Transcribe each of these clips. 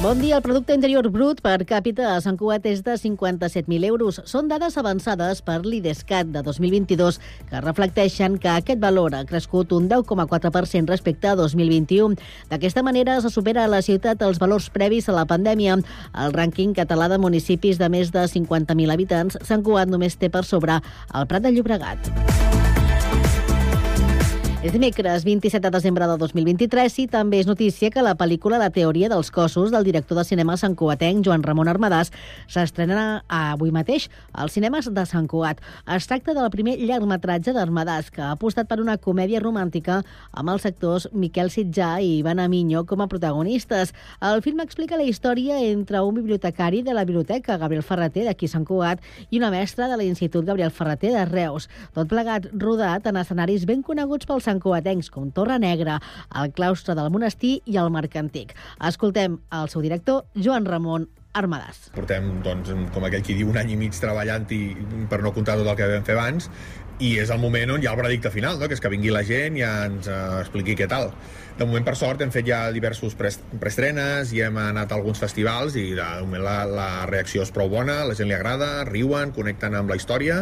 Bon dia. El producte interior brut per càpita a Sant Cugat és de 57.000 euros. Són dades avançades per l'IDESCAT de 2022 que reflecteixen que aquest valor ha crescut un 10,4% respecte a 2021. D'aquesta manera se supera a la ciutat els valors previs a la pandèmia. El rànquing català de municipis de més de 50.000 habitants, Sant Cugat només té per sobre el Prat de Llobregat. És dimecres 27 de desembre de 2023 i també és notícia que la pel·lícula La teoria dels cossos del director de cinema Sant Cugatenc, Joan Ramon Armadàs, s'estrena avui mateix als cinemes de Sant Cugat. Es tracta del primer llargmetratge d'Armadàs, que ha apostat per una comèdia romàntica amb els actors Miquel Sitjà i Ivan Aminyo com a protagonistes. El film explica la història entre un bibliotecari de la biblioteca, Gabriel Ferreter, d'aquí Sant Cugat, i una mestra de l'Institut Gabriel Ferreter de Reus. Tot plegat rodat en escenaris ben coneguts pels santcuatencs com Torre Negra, el claustre del monestir i el Mercantic. Escoltem el seu director, Joan Ramon Armadàs. Portem, doncs, com aquell qui diu, un any i mig treballant i per no comptar tot el que vam fer abans i és el moment on hi ha el veredicte final, no? que és que vingui la gent i ens uh, expliqui què tal. De moment, per sort, hem fet ja diversos preestrenes i hem anat a alguns festivals i de moment la, la reacció és prou bona, la gent li agrada, riuen, connecten amb la història,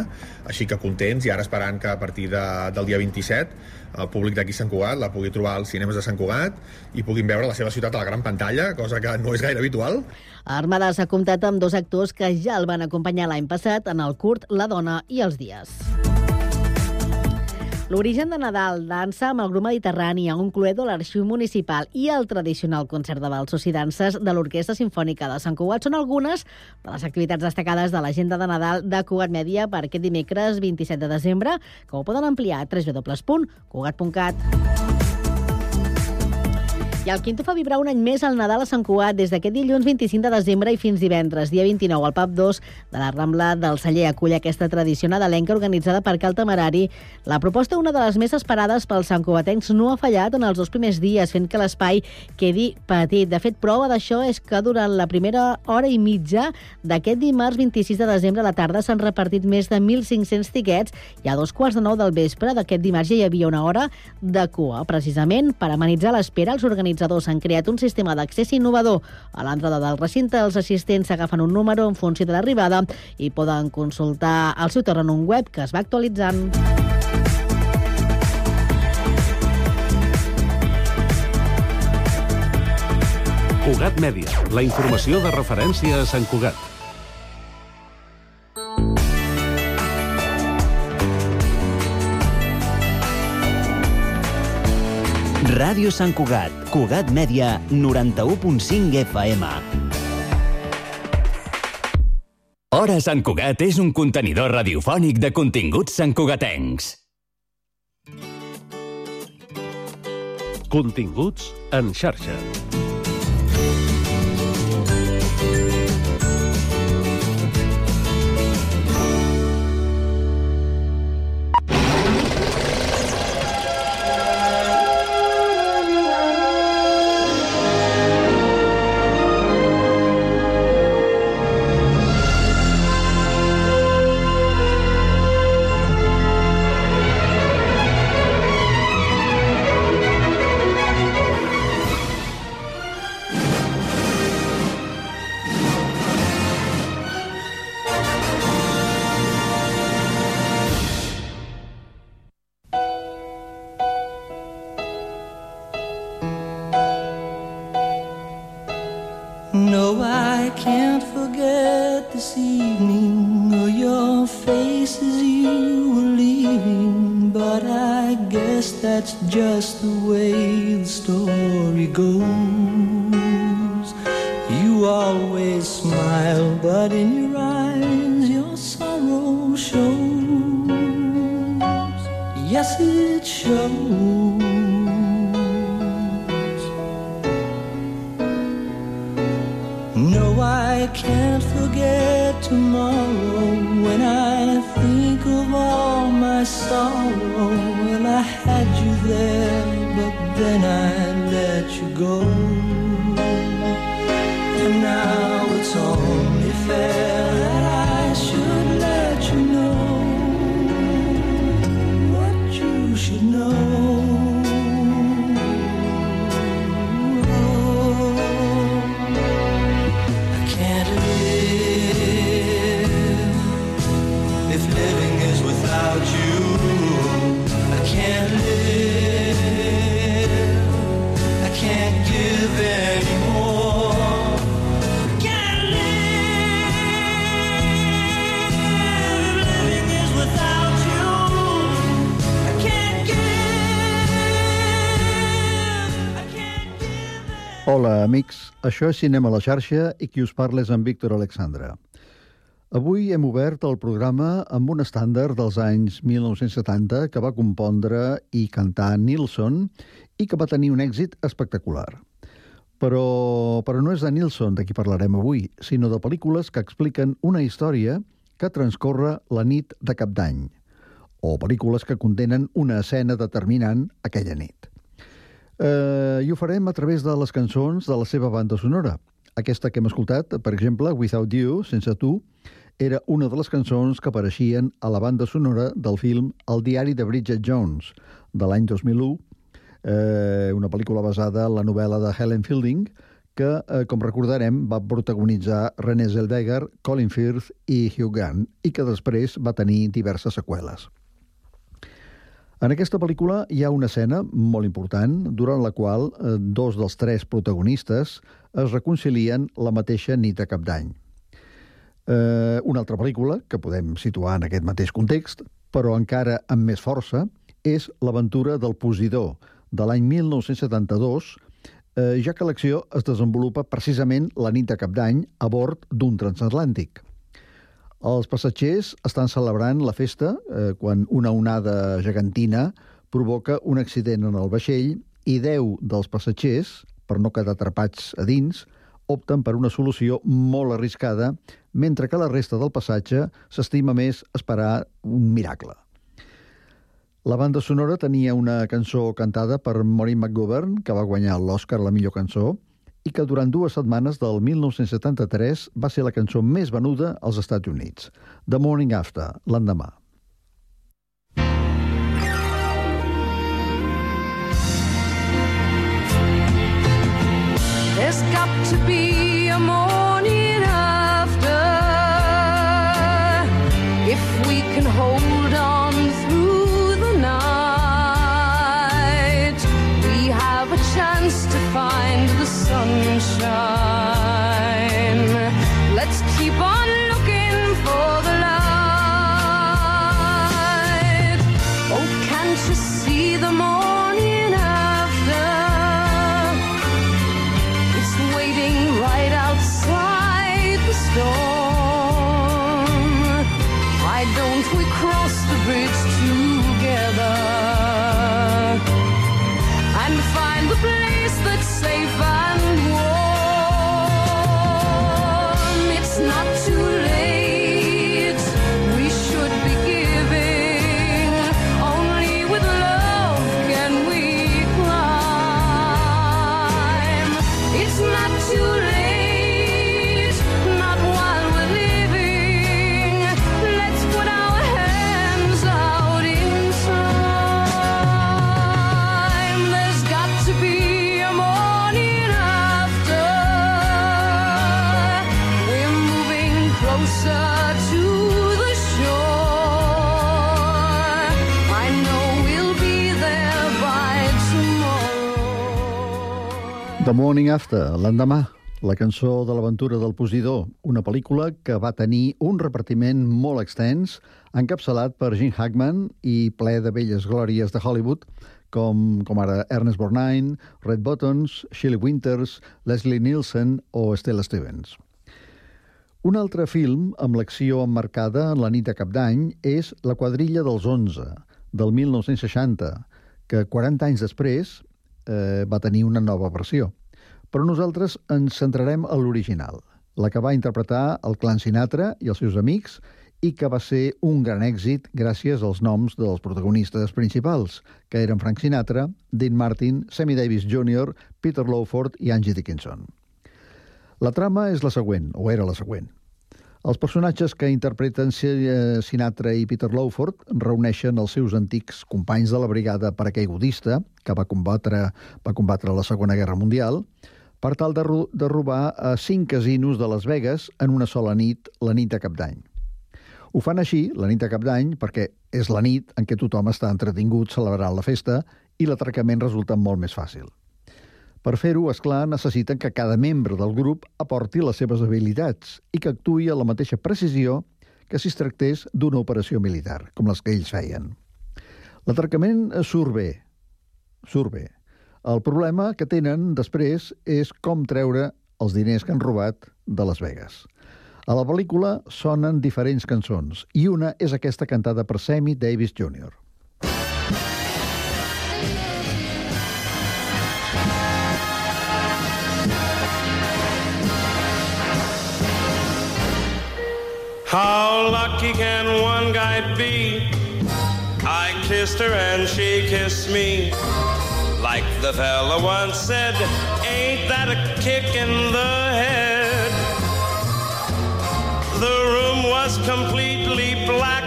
així que contents i ara esperant que a partir de, del dia 27 el públic d'aquí Sant Cugat la pugui trobar als cinemes de Sant Cugat i puguin veure la seva ciutat a la gran pantalla, cosa que no és gaire habitual. Armada s'ha comptat amb dos actors que ja el van acompanyar l'any passat en el curt La dona i els dies. L'origen de Nadal dansa amb el grup mediterrani a un cluedo a l'Arxiu Municipal i el tradicional concert de valsos i danses de l'Orquestra Simfònica de Sant Cugat són algunes de les activitats destacades de l'agenda de Nadal de Cugat Mèdia per aquest dimecres 27 de desembre, que ho poden ampliar a www.cugat.cat. El Quinto fa vibrar un any més al Nadal a Sant Cugat des d'aquest dilluns 25 de desembre i fins divendres, dia 29, al PAP 2 de la Rambla del Celler acull aquesta tradició nadalenca organitzada per Cal Temerari. La proposta, una de les més esperades pels santcugatencs, no ha fallat en els dos primers dies, fent que l'espai quedi petit. De fet, prova d'això és que durant la primera hora i mitja d'aquest dimarts 26 de desembre a la tarda s'han repartit més de 1.500 tiquets i a dos quarts de nou del vespre d'aquest dimarts ja hi havia una hora de cua. Precisament per amenitzar l'espera, els organitzadors organitzadors han creat un sistema d'accés innovador. A l'entrada del recinte, els assistents agafen un número en funció de l'arribada i poden consultar al seu torn un web que es va actualitzant. Cugat Mèdia, la informació de referència a Sant Cugat. Ràdio Sant Cugat, Cugat Mèdia, 91.5 FM. Hora Sant Cugat és un contenidor radiofònic de continguts santcugatencs. Continguts en xarxa. Això és Cinema a la xarxa i qui us parla és en Víctor Alexandra. Avui hem obert el programa amb un estàndard dels anys 1970 que va compondre i cantar Nilsson i que va tenir un èxit espectacular. Però, però no és de Nilsson de qui parlarem avui, sinó de pel·lícules que expliquen una història que transcorre la nit de cap d'any, o pel·lícules que contenen una escena determinant aquella nit. Eh, I ho farem a través de les cançons de la seva banda sonora. Aquesta que hem escoltat, per exemple, Without You, Sense Tu, era una de les cançons que apareixien a la banda sonora del film El diari de Bridget Jones, de l'any 2001, eh, una pel·lícula basada en la novel·la de Helen Fielding, que, eh, com recordarem, va protagonitzar René Zellweger, Colin Firth i Hugh Grant, i que després va tenir diverses seqüeles. En aquesta pel·lícula hi ha una escena molt important durant la qual eh, dos dels tres protagonistes es reconcilien la mateixa nit de cap d'any. Eh, una altra pel·lícula, que podem situar en aquest mateix context, però encara amb més força, és L'aventura del Posidor, de l'any 1972, eh, ja que l'acció es desenvolupa precisament la nit de cap d'any a bord d'un transatlàntic. Els passatgers estan celebrant la festa eh, quan una onada gegantina provoca un accident en el vaixell i 10 dels passatgers, per no quedar atrapats a dins, opten per una solució molt arriscada, mentre que la resta del passatge s'estima més esperar un miracle. La banda sonora tenia una cançó cantada per Maureen McGovern, que va guanyar l'Oscar la millor cançó, i que durant dues setmanes del 1973 va ser la cançó més venuda als Estats Units, The Morning After, l'endemà. There's got to be a morning after. If we can hold on sunshine. The Morning After, l'endemà, la cançó de l'aventura del Posidor, una pel·lícula que va tenir un repartiment molt extens, encapçalat per Gene Hackman i ple de velles glòries de Hollywood, com, com ara Ernest Borgnine, Red Buttons, Shelley Winters, Leslie Nielsen o Stella Stevens. Un altre film amb l'acció emmarcada en la nit de cap d'any és La quadrilla dels 11, del 1960, que 40 anys després eh, va tenir una nova versió. Però nosaltres ens centrarem a l'original, la que va interpretar el clan Sinatra i els seus amics i que va ser un gran èxit gràcies als noms dels protagonistes principals, que eren Frank Sinatra, Dean Martin, Sammy Davis Jr., Peter Lawford i Angie Dickinson. La trama és la següent, o era la següent. Els personatges que interpreten eh, Sinatra i Peter Lawford reuneixen els seus antics companys de la brigada paracaigudista, que va combatre, va combatre la Segona Guerra Mundial, per tal de, ro de robar a cinc casinos de Las Vegas en una sola nit, la nit de cap d'any. Ho fan així, la nit de cap d'any, perquè és la nit en què tothom està entretingut celebrant la festa i l'atracament resulta molt més fàcil. Per fer-ho, és clar, necessiten que cada membre del grup aporti les seves habilitats i que actuï a la mateixa precisió que si es tractés d'una operació militar, com les que ells feien. L'atracament surt bé, surt bé. El problema que tenen després és com treure els diners que han robat de Las Vegas. A la pel·lícula sonen diferents cançons i una és aquesta cantada per Sammy Davis Jr. How lucky can one guy be? I kissed her and she kissed me. Like the fella once said, ain't that a kick in the head? The room was completely black.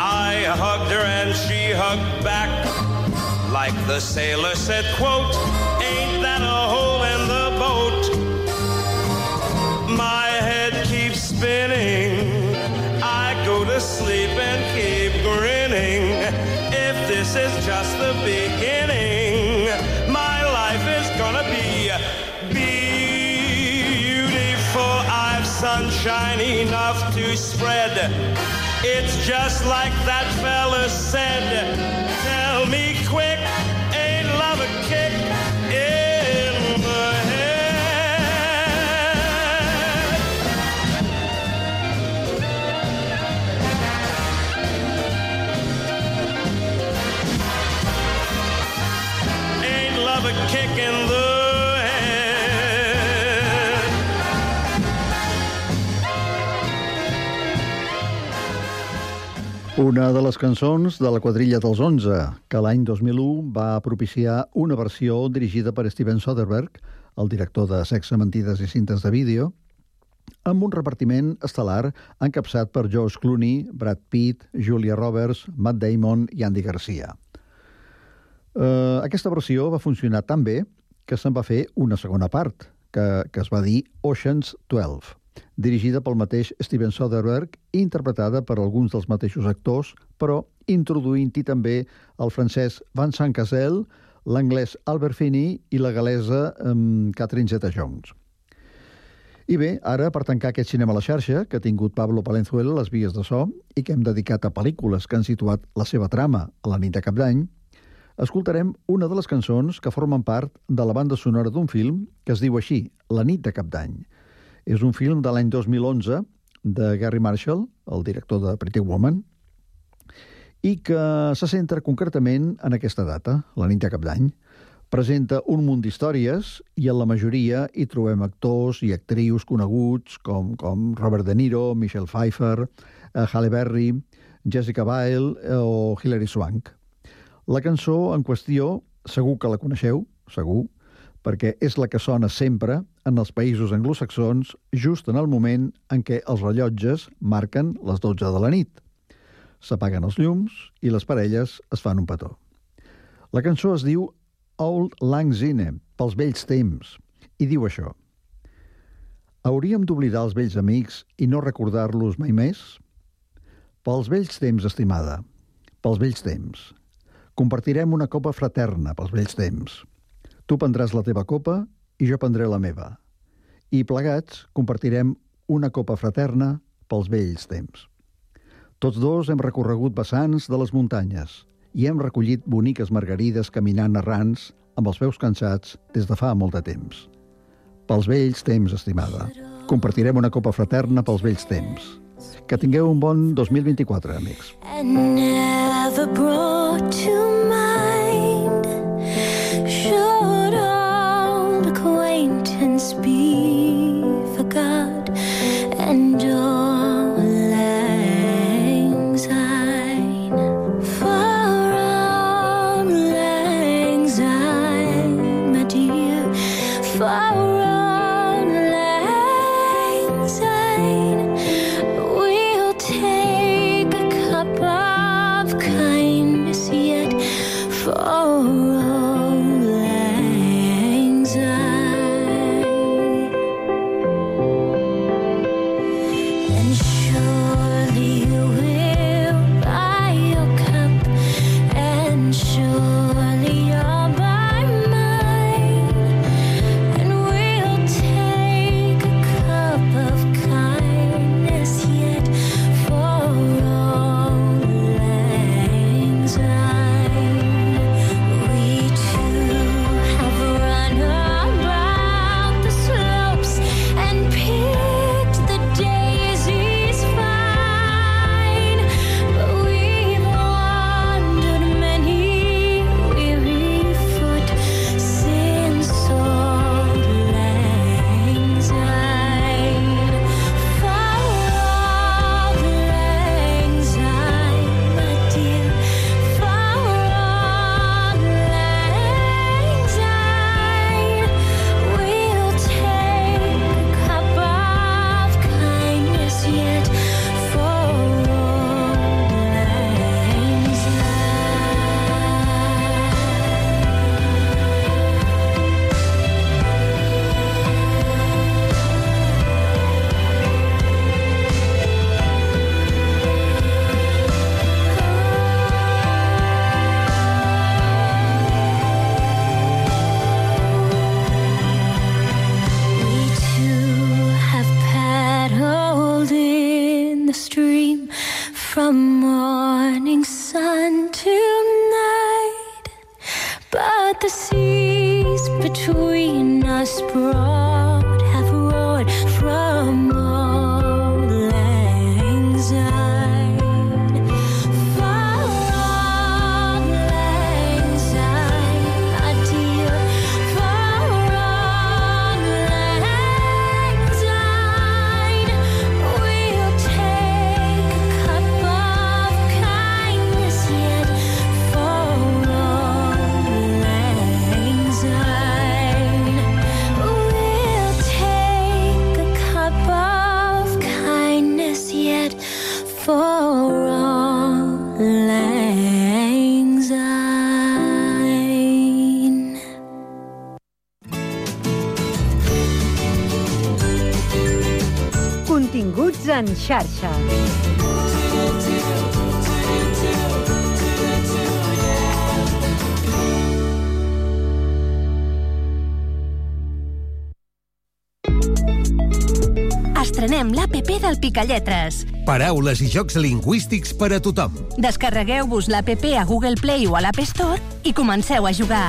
I hugged her and she hugged back. Like the sailor said, quote, ain't that a hole in the boat? My head keeps spinning. I go to sleep and keep grinning. If this is spread. It's just like that fella said. Una de les cançons de la quadrilla dels 11, que l'any 2001 va propiciar una versió dirigida per Steven Soderbergh, el director de Sexe, Mentides i Cintes de Vídeo, amb un repartiment estel·lar encapçat per George Clooney, Brad Pitt, Julia Roberts, Matt Damon i Andy Garcia. Uh, aquesta versió va funcionar tan bé que se'n va fer una segona part, que, que es va dir Oceans 12, dirigida pel mateix Steven Soderbergh i interpretada per alguns dels mateixos actors, però introduint-hi també el francès Vincent Cassel, l'anglès Albert Finney i la galesa um, Catherine Zeta-Jones. I bé, ara, per tancar aquest cinema a la xarxa, que ha tingut Pablo Palenzuela les vies de so i que hem dedicat a pel·lícules que han situat la seva trama a la nit de cap d'any, escoltarem una de les cançons que formen part de la banda sonora d'un film que es diu així, La nit de cap d'any. És un film de l'any 2011 de Gary Marshall, el director de Pretty Woman, i que se centra concretament en aquesta data, la nit de cap d'any. Presenta un munt d'històries i en la majoria hi trobem actors i actrius coneguts com, com Robert De Niro, Michelle Pfeiffer, eh, Halle Berry, Jessica Biel eh, o Hilary Swank. La cançó en qüestió segur que la coneixeu, segur, perquè és la que sona sempre en els països anglosaxons just en el moment en què els rellotges marquen les 12 de la nit. S'apaguen els llums i les parelles es fan un petó. La cançó es diu Old Lang Syne, pels vells temps, i diu això. Hauríem d'oblidar els vells amics i no recordar-los mai més? Pels vells temps, estimada, pels vells temps. Compartirem una copa fraterna pels vells temps. Tu prendràs la teva copa i jo prendré la meva. I plegats compartirem una copa fraterna pels vells temps. Tots dos hem recorregut vessants de les muntanyes i hem recollit boniques margarides caminant errants amb els peus cansats des de fa molt de temps. Pels vells temps, estimada. Compartirem una copa fraterna pels vells temps. Que tingueu un bon 2024, amics. and never brought to mind. En xarxa. Estrenem l'APP del Picalletres. Paraules i jocs lingüístics per a tothom. Descarregueu-vos l'APP a Google Play o a l'App Store i comenceu a jugar.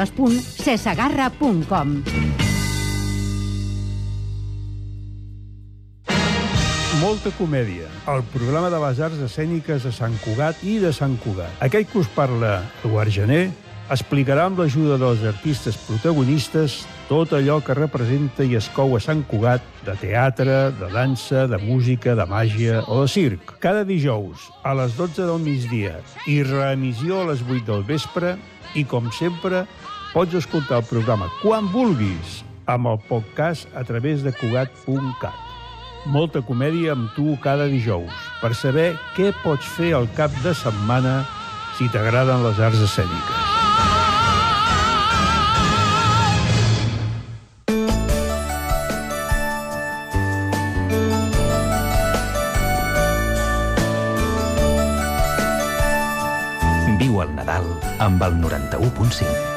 www.cesagarra.com. Molta comèdia, el programa de les arts escèniques de Sant Cugat i de Sant Cugat. Aquell que us parla, Eduard Gené, explicarà amb l'ajuda dels artistes protagonistes tot allò que representa i es cou a Sant Cugat de teatre, de dansa, de música, de màgia o de circ. Cada dijous a les 12 del migdia i reemissió a les 8 del vespre i, com sempre, pots escoltar el programa quan vulguis amb el podcast a través de Cugat.cat. Molta comèdia amb tu cada dijous per saber què pots fer al cap de setmana si t'agraden les arts escèniques. Viu el Nadal amb el 91.5.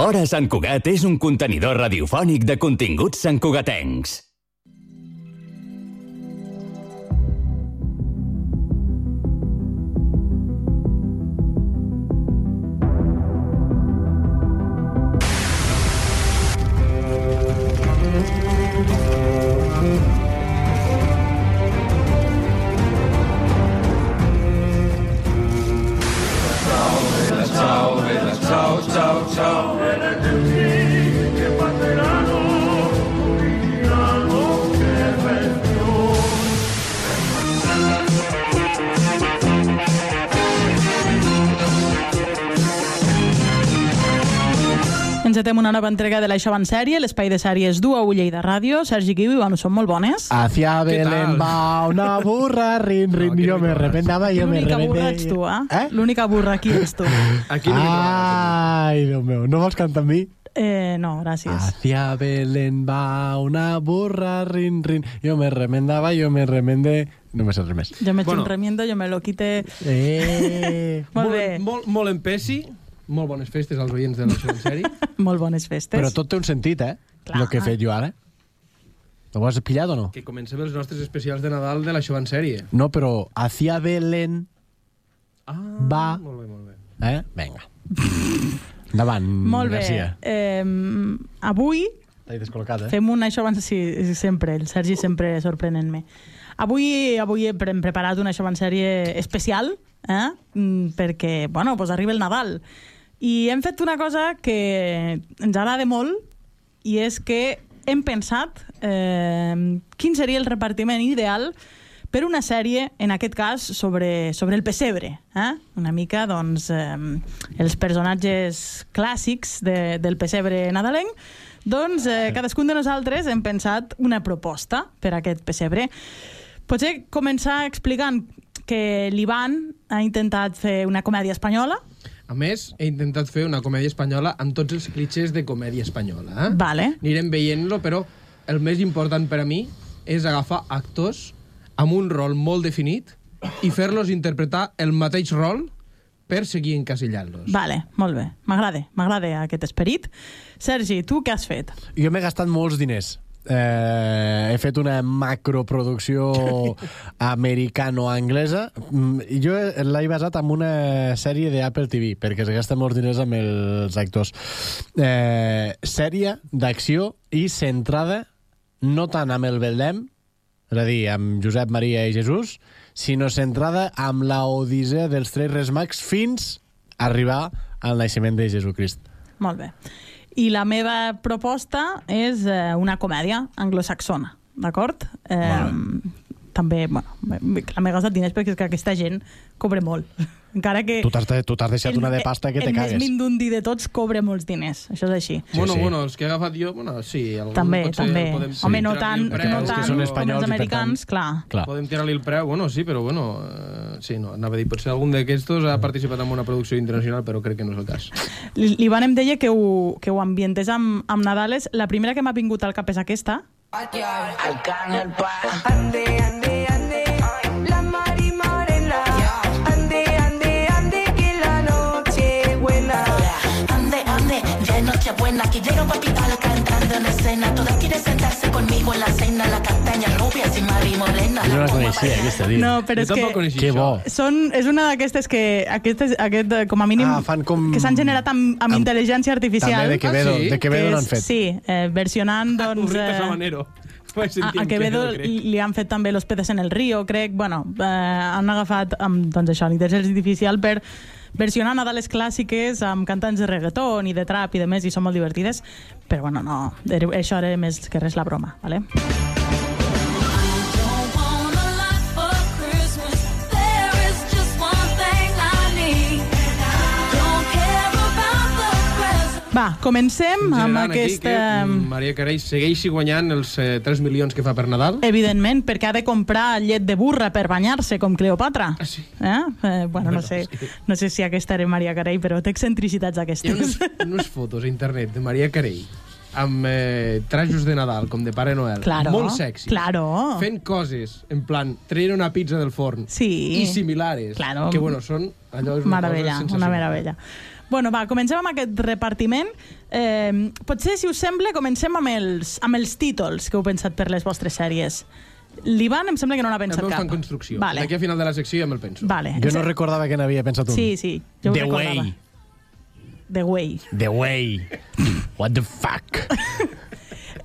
Hora Sant Cugat és un contenidor radiofònic de continguts santcugatencs. Nova entrega de l'Això en sèrie, l'espai de sèries du a Ulla i de Ràdio. Sergi Guiu, bueno, són molt bones. Hacia ¿Qué Belén va una burra, rin, rin, yo me remendaba, yo me L'única burra ets tu, eh? L'única burra aquí ets tu. Aquí Ai, Déu meu, no vols cantar amb mi? Eh, no, gràcies. Hacia Belén va una burra, rin, rin, yo me remendaba, yo me remendé... No me sé res més. Jo m'he Bueno. un remiendo, jo me lo quite... Eh... Molt molt, bé. Molt, molt en pesi, molt bones festes als oients de la seva sèrie. molt bones festes. Però tot té un sentit, eh? Clar. El que he fet jo ara. Ho has pillat o no? Que comencem els nostres especials de Nadal de la en sèrie. No, però hacia Belén Ah, va... molt bé, molt bé. Eh? Vinga. Endavant, Molt bé. Garcia. Eh, avui T'he descol·locat, eh? fem un això abans... Sí, sempre, el Sergi sempre sorprenent-me. Avui, avui hem preparat una això en sèrie especial, eh? Mm, perquè, bueno, pues arriba el Nadal. I hem fet una cosa que ens agrada molt i és que hem pensat eh, quin seria el repartiment ideal per una sèrie, en aquest cas, sobre, sobre el pessebre. Eh? Una mica, doncs, eh, els personatges clàssics de, del pessebre nadalenc. Doncs eh, cadascun de nosaltres hem pensat una proposta per a aquest pessebre. Potser començar explicant que l'Ivan ha intentat fer una comèdia espanyola, A més, he intentat fer una comèdia espanyola amb tots els clichés de comèdia espanyola. Eh? Vale. Anirem veient-lo, però el més important per a mi és agafar actors amb un rol molt definit i fer-los interpretar el mateix rol per seguir encasillant-los. Vale, molt bé. M'agrada, m'agrada aquest esperit. Sergi, tu què has fet? Jo m'he gastat molts diners. Eh, he fet una macroproducció americano-anglesa. Mm, Jo l'he basat en una sèrie d'Apple TV, perquè es gasta molts diners amb els actors. Eh, sèrie d'acció i centrada no tant amb el Betlem, és a dir, amb Josep, Maria i Jesús, sinó centrada amb la odissea dels tres Reis Mags fins a arribar al naixement de Jesucrist. Molt bé. I la meva proposta és eh, una comèdia anglosaxona, d'acord? Eh, també, bueno, m'he gastat diners perquè és que aquesta gent cobra molt. Encara que... Tu t'has de- deixat una de pasta que te el cagues. més mindundi de tots cobra molts diners, això és així. bueno, bueno, els que he agafat jo, bueno, sí. També, també. podem Home, no tant, el preu. no tant com els americans, clar. Clar. Podem tirar-li el preu, bueno, sí, però bueno, eh, sí, no, anava a dir, potser algun d'aquestos ha participat en una producció internacional, però crec que no és el cas. Li- L'Ivan em deia que ho, que ho ambientés amb, amb Nadales. La primera que m'ha vingut al cap és aquesta. Arcángel pa. Ande, ande, ande. Todas quieren sentarse conmigo en la cena, la castaña rubia y Mari Morena. Jo no la coneixia, aquesta, tio. No, però és que... Que bo. Són, és una d'aquestes que, aquestes, aquest, eh, com a mínim, Ah, fan com- que s'han generat amb, amb, amb- intel·ligència artificial. També de Quevedo, Ah, sí? de Quevedo n'han és- fet. Sí, eh, versionant, doncs... Eh, Sabanero. Vaig a, a Quevedo crec. li han fet també Los peces en el río, crec. Bueno, eh, han agafat amb, doncs això, l'intel·ligència artificial per versionar Nadales clàssiques amb cantants de reggaeton i de trap i de més, i són molt divertides. Però bueno, no, això era més que res la broma, ¿vale? Va, comencem amb aquesta... que mm, Maria Carey segueixi guanyant els eh, 3 milions que fa per Nadal. Evidentment, perquè ha de comprar llet de burra per banyar-se, com Cleopatra. Ah, sí? Eh? Eh, bueno, no sé, no sé si aquesta era Maria Carey, però té excentricitats Hi ha aquestes. unes, unes fotos a internet de Maria Carey amb eh, trajos de Nadal, com de Pare Noel, Claro, molt sexy, claro. fent coses, en plan, traient una pizza del forn, Sí. i similares, Claro. que bueno, són allò és una Meravella, una meravella. Bueno, va, comencem amb aquest repartiment. Eh, potser, si us sembla, comencem amb els, amb els títols que heu pensat per les vostres sèries. L'Ivan em sembla que no n'ha El pensat està cap. en construcció. Vale. D'aquí a final de la secció ja me'l penso. Vale. Jo no recordava que n'havia pensat un. Sí, sí, jo ho The recordava. Way. The Way. The Way. What the fuck?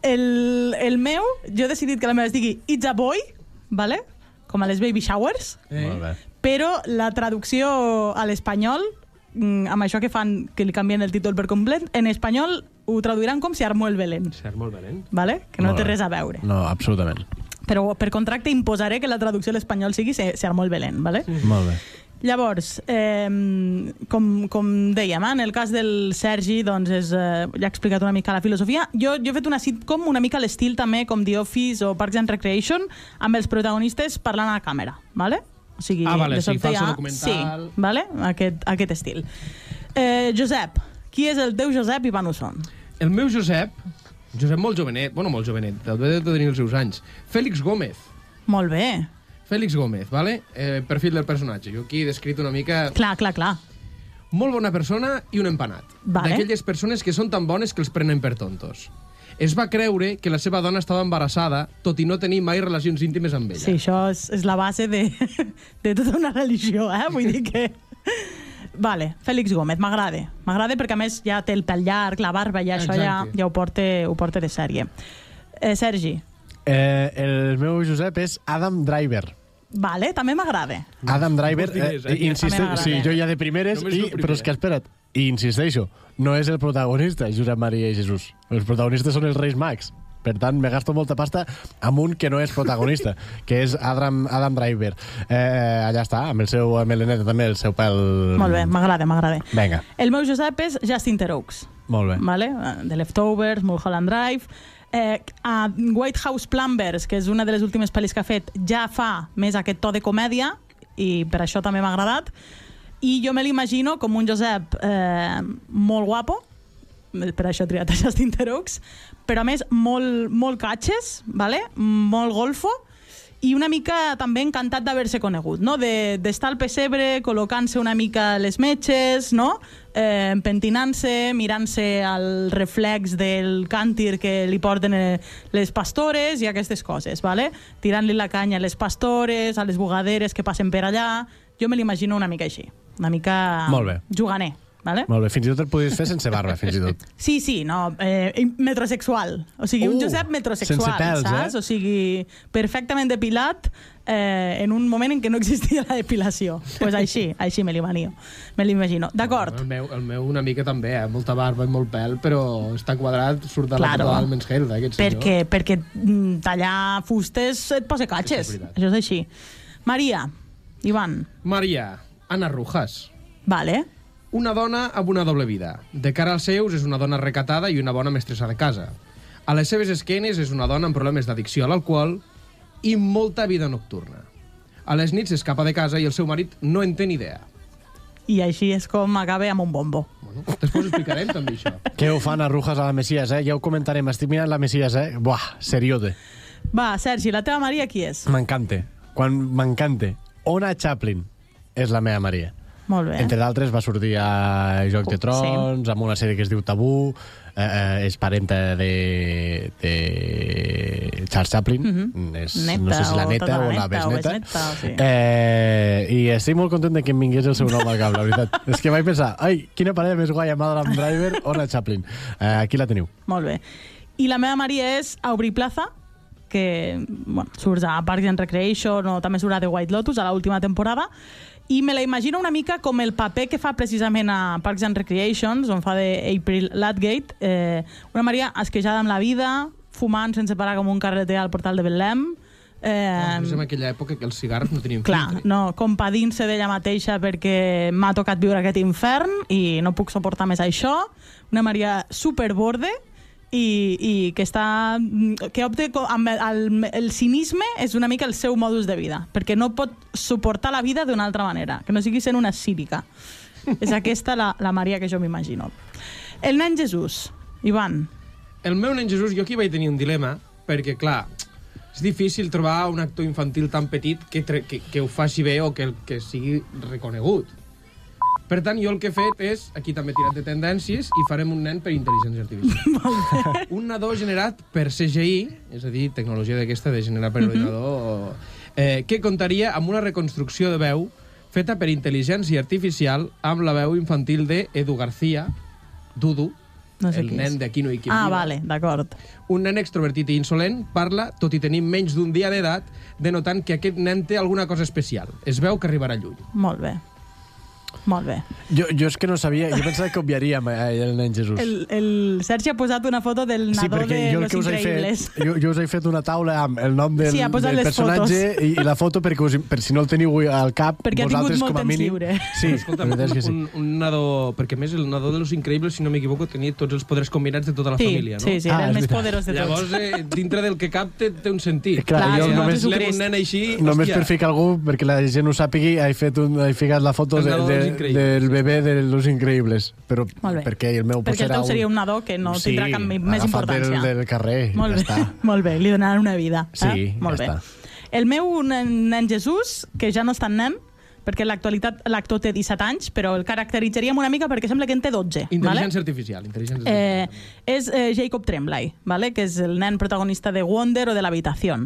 El, el meu, jo he decidit que la meva es digui It's a Boy, vale? com a les Baby Showers, Eh? Molt bé. però la traducció a l'espanyol, amb això que fan, que li canvien el títol per complet, en espanyol ho traduiran com Se armó el Belén, Cert, molt bé, eh? vale? que no Molt té bé. res a veure. No, absolutament. Però per contracte imposaré que la traducció a l'espanyol sigui Se, se armó el Belén. Vale? Molt bé. Llavors, eh, com, com dèiem, eh, en el cas del Sergi, doncs és, eh, ja he explicat una mica la filosofia. Jo, jo he fet una sitcom una mica a l'estil també com The Office o Parks and Recreation, amb els protagonistes parlant a la càmera, ¿vale? O sigui, Ah, vale, de sí, sobte falso hi ha- documental. Sí, vale? aquest, aquest estil. Eh, Josep, qui és el teu Josep i van són? El meu Josep, Josep molt jovenet, bueno, molt jovenet, deu de tenir els seus anys, Fèlix Gómez. Molt bé. Fèlix Gómez, vale? Eh, perfil del personatge. Jo aquí he descrit una mica... Clar, clar, clar. Molt bona persona i un empanat. Vale. D'aquelles persones que són tan bones que els prenen per tontos. Es va creure que la seva dona estava embarassada, tot i no tenir mai relacions íntimes amb ella. Sí, això és, és la base de, de tota una religió, eh? Vull dir que... Vale, Fèlix Gómez, m'agrada. M'agrada perquè, a més, ja té el pèl llarg, la barba, ja això ja, ja ho, porta, ho porta de sèrie. Eh, Sergi, Eh, el meu Josep és Adam Driver. vale, també m'agrada. Adam Driver, Molts diners, eh, eh? insiste, També m'agrada. sí, jo ja de primeres, i, però és que espera't, I insisteixo, no és el protagonista, Josep Maria i Jesús. Els protagonistes són els Reis Mags. Per tant, me gasto molta pasta amb un que no és protagonista, que és Adam, Adam Driver. Eh, allà està, amb el seu meleneta també, el seu pèl... Molt bé, m'agrada, m'agrada. Vinga, El meu Josep és Justin Theroux. molt bé. vale? The Leftovers, Mulholland Drive... Eh, a White House Plumbers, que és una de les últimes pel·lis que ha fet, ja fa més aquest to de comèdia, i per això també m'ha agradat. I jo me l'imagino com un Josep eh, molt guapo, per això he triat a Justin Theroux, però a més molt, molt catxes, vale? molt golfo, i una mica també encantat d'haver-se conegut, no? De- d'estar al pessebre, col·locant-se una mica les metges, no? eh, pentinant-se, mirant-se al reflex del càntir que li porten eh, les pastores i aquestes coses, vale? tirant-li la canya a les pastores, a les bugaderes que passen per allà... Jo me l'imagino una mica així, una mica Molt bé. juganer. Vale? Molt bé, fins i tot el podries fer sense barba, fins i tot. Sí, sí, no, eh, metrosexual. O sigui, un Uh, Josep metrosexual, sense pèls, saps? eh? O sigui, perfectament depilat eh, en un moment en què no existia la depilació. Doncs pues així, així me l'imagino. Me l'imagino. D'acord. El meu, el meu una mica també, eh? molta barba i molt pèl, però està quadrat, surt de Claro. la portada del Men's Health, eh, aquest senyor. Perquè, perquè mm, tallar fustes et posa catxes. Això és així. Maria, Ivan. Maria, Ana Rujas. Vale. Una dona amb una doble vida. De cara als seus és una dona recatada i una bona mestressa de casa. A les seves esquenes és una dona amb problemes d'addicció a l'alcohol i molta vida nocturna. A les nits s'escapa de casa i el seu marit no en té ni idea. I així és com acaba amb un bombo. Després explicarem també això. Què ho fan a Rujas a la Messias, eh? Ja ho comentarem. Estic mirant la Messias, eh? Buah, seriode. Va, Sergi, la teva Maria qui és? M'encanta. Quan m'encanta. Ona Chaplin és la meva Maria. Molt bé. Entre d'altres va sortir a Joc de Trons, amb una sèrie que es diu Tabú, eh, eh, és parenta de, de Charles Chaplin, Mhm. és, Neta no sé si la o neta o la o besneta. besneta, o sí. eh, I estic molt content de que em vingués el seu nom al cap, la veritat. és que vaig pensar, ai, quina parella més guai amb Adam Driver, Ona Chaplin. Eh, aquí la teniu. Molt bé. I la meva Maria és Aubrey Plaza, que bueno, surt a Parks and Recreation o també surt a The White Lotus a l'última temporada i me la imagino una mica com el paper que fa precisament a Parks and Recreations on fa de April Ladgate eh, una Maria esquejada amb la vida fumant sense parar com un carreter al portal de Betlem eh, És en aquella època que els cigarros no tenien Clar, filtre. no, compadint-se d'ella mateixa perquè m'ha tocat viure aquest infern i no puc suportar més això. Una Maria superborde i, i que està que opte amb el, el, cinisme és una mica el seu modus de vida perquè no pot suportar la vida d'una altra manera que no sigui sent una cínica. És aquesta la, la Maria que jo m'imagino. El nen Jesús Ivan. El meu nen Jesús, jo aquí vaig tenir un dilema, perquè, clar, és difícil trobar un actor infantil tan petit que, que, que ho faci bé o que, que sigui reconegut. Per tant, jo el que he fet és, aquí també he tirat de tendències, i farem un nen per intel·ligència artificial. un nadó generat per CGI, és a dir, tecnologia d'aquesta de generar per Mhm. ordinador, eh, que comptaria amb una reconstrucció de veu feta per intel·ligència artificial amb la veu infantil de Edu García, Dudu, No sé el nen és. d'Aquí no hi qui ah, vale, d'acord Un nen extrovertit i insolent parla, tot i tenir menys d'un dia d'edat, denotant que aquest nen té alguna cosa especial. Es veu que arribarà lluny. molt bé molt bé Jo, jo és que no sabia, jo pensava que obviaríem eh, el nen Jesús. El, el Sergi ha posat una foto del Sí, nadó perquè de jo el Los que us he Increïbles. fet, jo, jo us he fet una taula amb el nom del, Sí, ha del personatge i, i la foto perquè us, per si no el teniu al cap, Perquè ha tingut vosaltres molt com a temps mínim... lliure. Sí, Escolta, la veritat és que sí. un, un nadó... Perquè a més el nadó de los increïbles, si no m'equivoco, tenia tots els poders combinats de tota la Sí, família, no? sí, sí, era Ah, el és més poderós de tots. Llavors, eh, dintre del que cap té, té un sentit. Clar, Clar, jo sí, només- un nen així... Només hòstia, per ficar algú, perquè la gent ho sàpigui, he, fet un, he ficat la foto El de, nadó de, del bebè de Los Increïbles. Però perquè el meu Perquè el teu seria un nadó que no sí, tindrà cap més importància. Del, del carrer, Molt ja bé, està. molt bé, li donaran una vida. Sí, eh? molt ja bé. està. El meu nen, nen Jesús, que ja no és tan nen, perquè en l'actualitat l'actor té 17 anys, però el caracteritzaríem una mica perquè sembla que en té 12. Intel·ligència artificial. Intel·ligència Eh, és eh, Jacob Tremblay, ¿vale? que és el nen protagonista de Wonder o de l'habitació.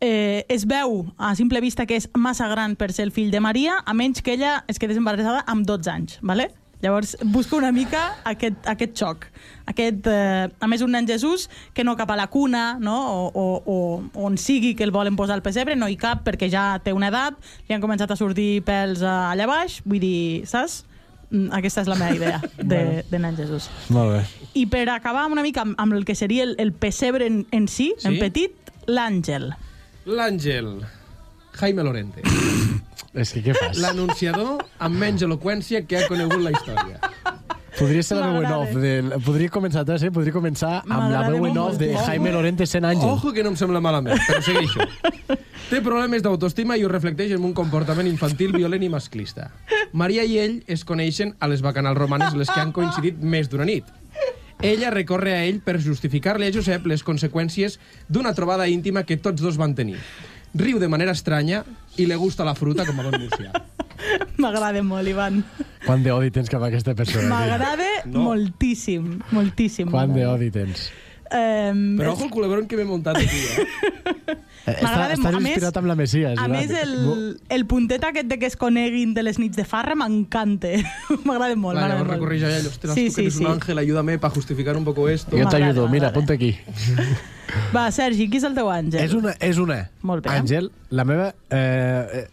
Eh, es veu a simple vista que és massa gran per ser el fill de Maria, a menys que ella es quedés embarassada amb 12 anys. ¿vale? Llavors, busca una mica aquest, aquest xoc. Aquest, eh, a més, un nen Jesús que no cap a la cuna, no? o, o, o on sigui que el volen posar al pessebre, no hi cap perquè ja té una edat, li han començat a sortir pèls allà baix, vull dir, saps? mm, aquesta és la meva idea de, de nen Jesús. Molt bé. I per acabar una mica amb, amb el que seria el, el pessebre en, en si, Sí? en petit, l'àngel. L'Àngel. Jaime Lorente. És que què fas? L'anunciador amb menys eloqüència que ha conegut la història. Podria ser la veu en off. De, podria començar, eh? podria començar amb la veu en off de. Jaime Lorente sent àngel. Ojo que no em sembla malament, però segueixo. Té problemes d'autoestima i ho reflecteix en un comportament infantil, violent i masclista. Maria i ell es coneixen a les bacanals romanes, les que han coincidit més d'una nit. Ella recorre a ell per justificar-li a Josep les conseqüències d'una trobada íntima que tots dos van tenir. Riu de manera estranya i le gusta la fruta com a bon murcià. M'agrada molt, Ivan. Quant d'odi tens cap a aquesta persona? M'agrada No. moltíssim, moltíssim. Quant d'odi tens? Um, Però ojo el culebron que m'he muntat aquí, eh? Eh, M'agrada Està, molt. estàs més- inspirat amb la Messias. A Ivan. més, el, el puntet aquest de que es coneguin de les nits de farra m'encanta. M'agrada molt. Clar, m'agrada llavors molt. recorreix a ell, ostres, Sí, tu que sí, eres sí. un ángel, ayúdame para justificar un poco esto. Jo t'ajudo, mira, apunta aquí. Va, Sergi, qui és el teu àngel? És una, és una. Molt bé. Àngel, la meva... Eh, eh,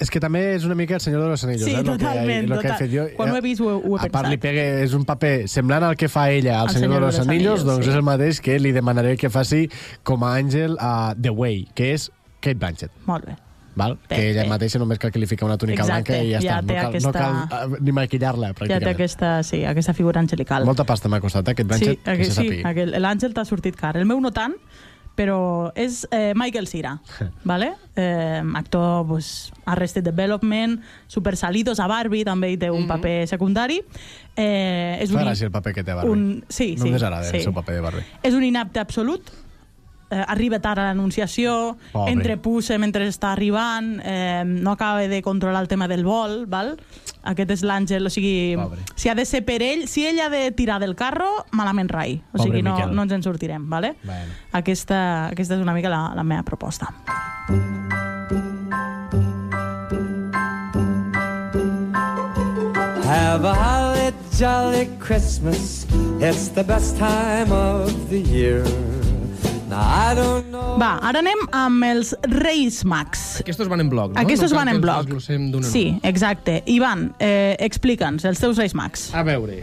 és que també és una mica el senyor de los anillos. Sí, eh, que, totalment, lo que he total. fet jo. Quan ho he vist ho, ho he a part, li pensat. pegue, és un paper semblant al que fa ella al senyor, de los, anillos, doncs sí. és el mateix que li demanaré que faci com a àngel a The Way, que és Kate Blanchett. Molt bé. Val? Bé, que ella bé. mateixa només cal que li fica una túnica Exacte, blanca i ja, ja està. No cal, aquesta- no cal eh, ni maquillar-la, Ja té pràcticament. aquesta, sí, aquesta figura angelical. Molta pasta m'ha costat, eh, Kate sí, Blanchett, que se sí, sàpiga. aquell, l'àngel t'ha sortit car. El meu no tant, però és eh, Michael Cera, vale? eh, actor pues, Arrested Development, Super Salidos a Barbie, també hi té un paper secundari. Eh, és Fa un, gràcia el paper que té Barbie. un, sí, sí, Només agrada sí. el seu paper de Barbie. És un inapte absolut, eh, arriba tard a l'anunciació, entrepussa mentre està arribant, eh, no acaba de controlar el tema del vol, val? Aquest és l'àngel, o sigui, Pobre. si ha de ser per ell, si ell ha de tirar del carro, malament rai. O Pobre sigui, no, Miquel. no ens en sortirem, vale? Bueno. Aquesta, aquesta és una mica la, la meva proposta. Have a holly jolly Christmas. It's the best time of the year. Va, ara anem amb els Reis Mags. Aquestos van en bloc, no? Aquestos no van en bloc. Sí, exacte. Ivan, eh, explica'ns els teus Reis Mags. A veure,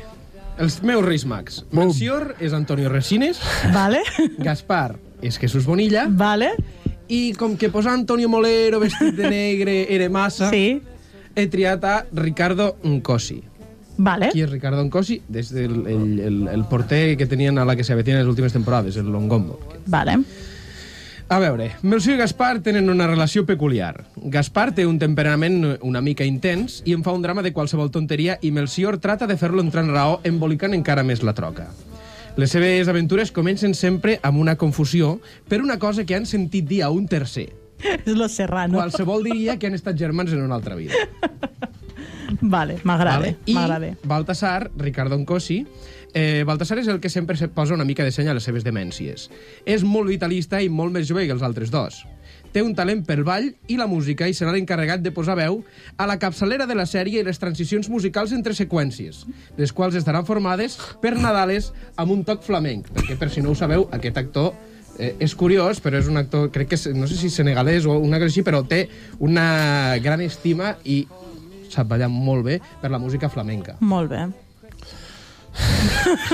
els meus Reis Mags. Melcior és Antonio Resines. Vale. Gaspar és Jesús Bonilla. Vale. I com que posar Antonio Molero vestit de negre era massa, sí. he triat a Ricardo Nkosi. Vale. Qui és Ricardo Nkosi? Des del el, el, el porter que tenien a la que se en les últimes temporades, el Longombo. Vale. A veure, Melcior i Gaspar tenen una relació peculiar. Gaspar té un temperament una mica intens i en fa un drama de qualsevol tonteria i Melcior trata de fer-lo entrar en raó embolicant encara més la troca. Les seves aventures comencen sempre amb una confusió per una cosa que han sentit dir a un tercer. És Los Serrano. Qualsevol diria que han estat germans en una altra vida. Vale, m'agrada. Vale? I. Baltasar, Ricardo Nkosi, eh, Baltasar és el que sempre se posa una mica de seny a les seves demències. És molt vitalista i molt més jove que els altres dos. Té un talent pel ball i la música i serà l'encarregat de posar veu a la capçalera de la sèrie i les transicions musicals entre seqüències, les quals estaran formades per Nadales amb un toc flamenc, perquè per si no ho sabeu, aquest actor eh, és curiós, però és un actor, crec que és, no sé si senegalès o una cosa així, però té una gran estima i sap ballar molt bé per la música flamenca. Molt bé.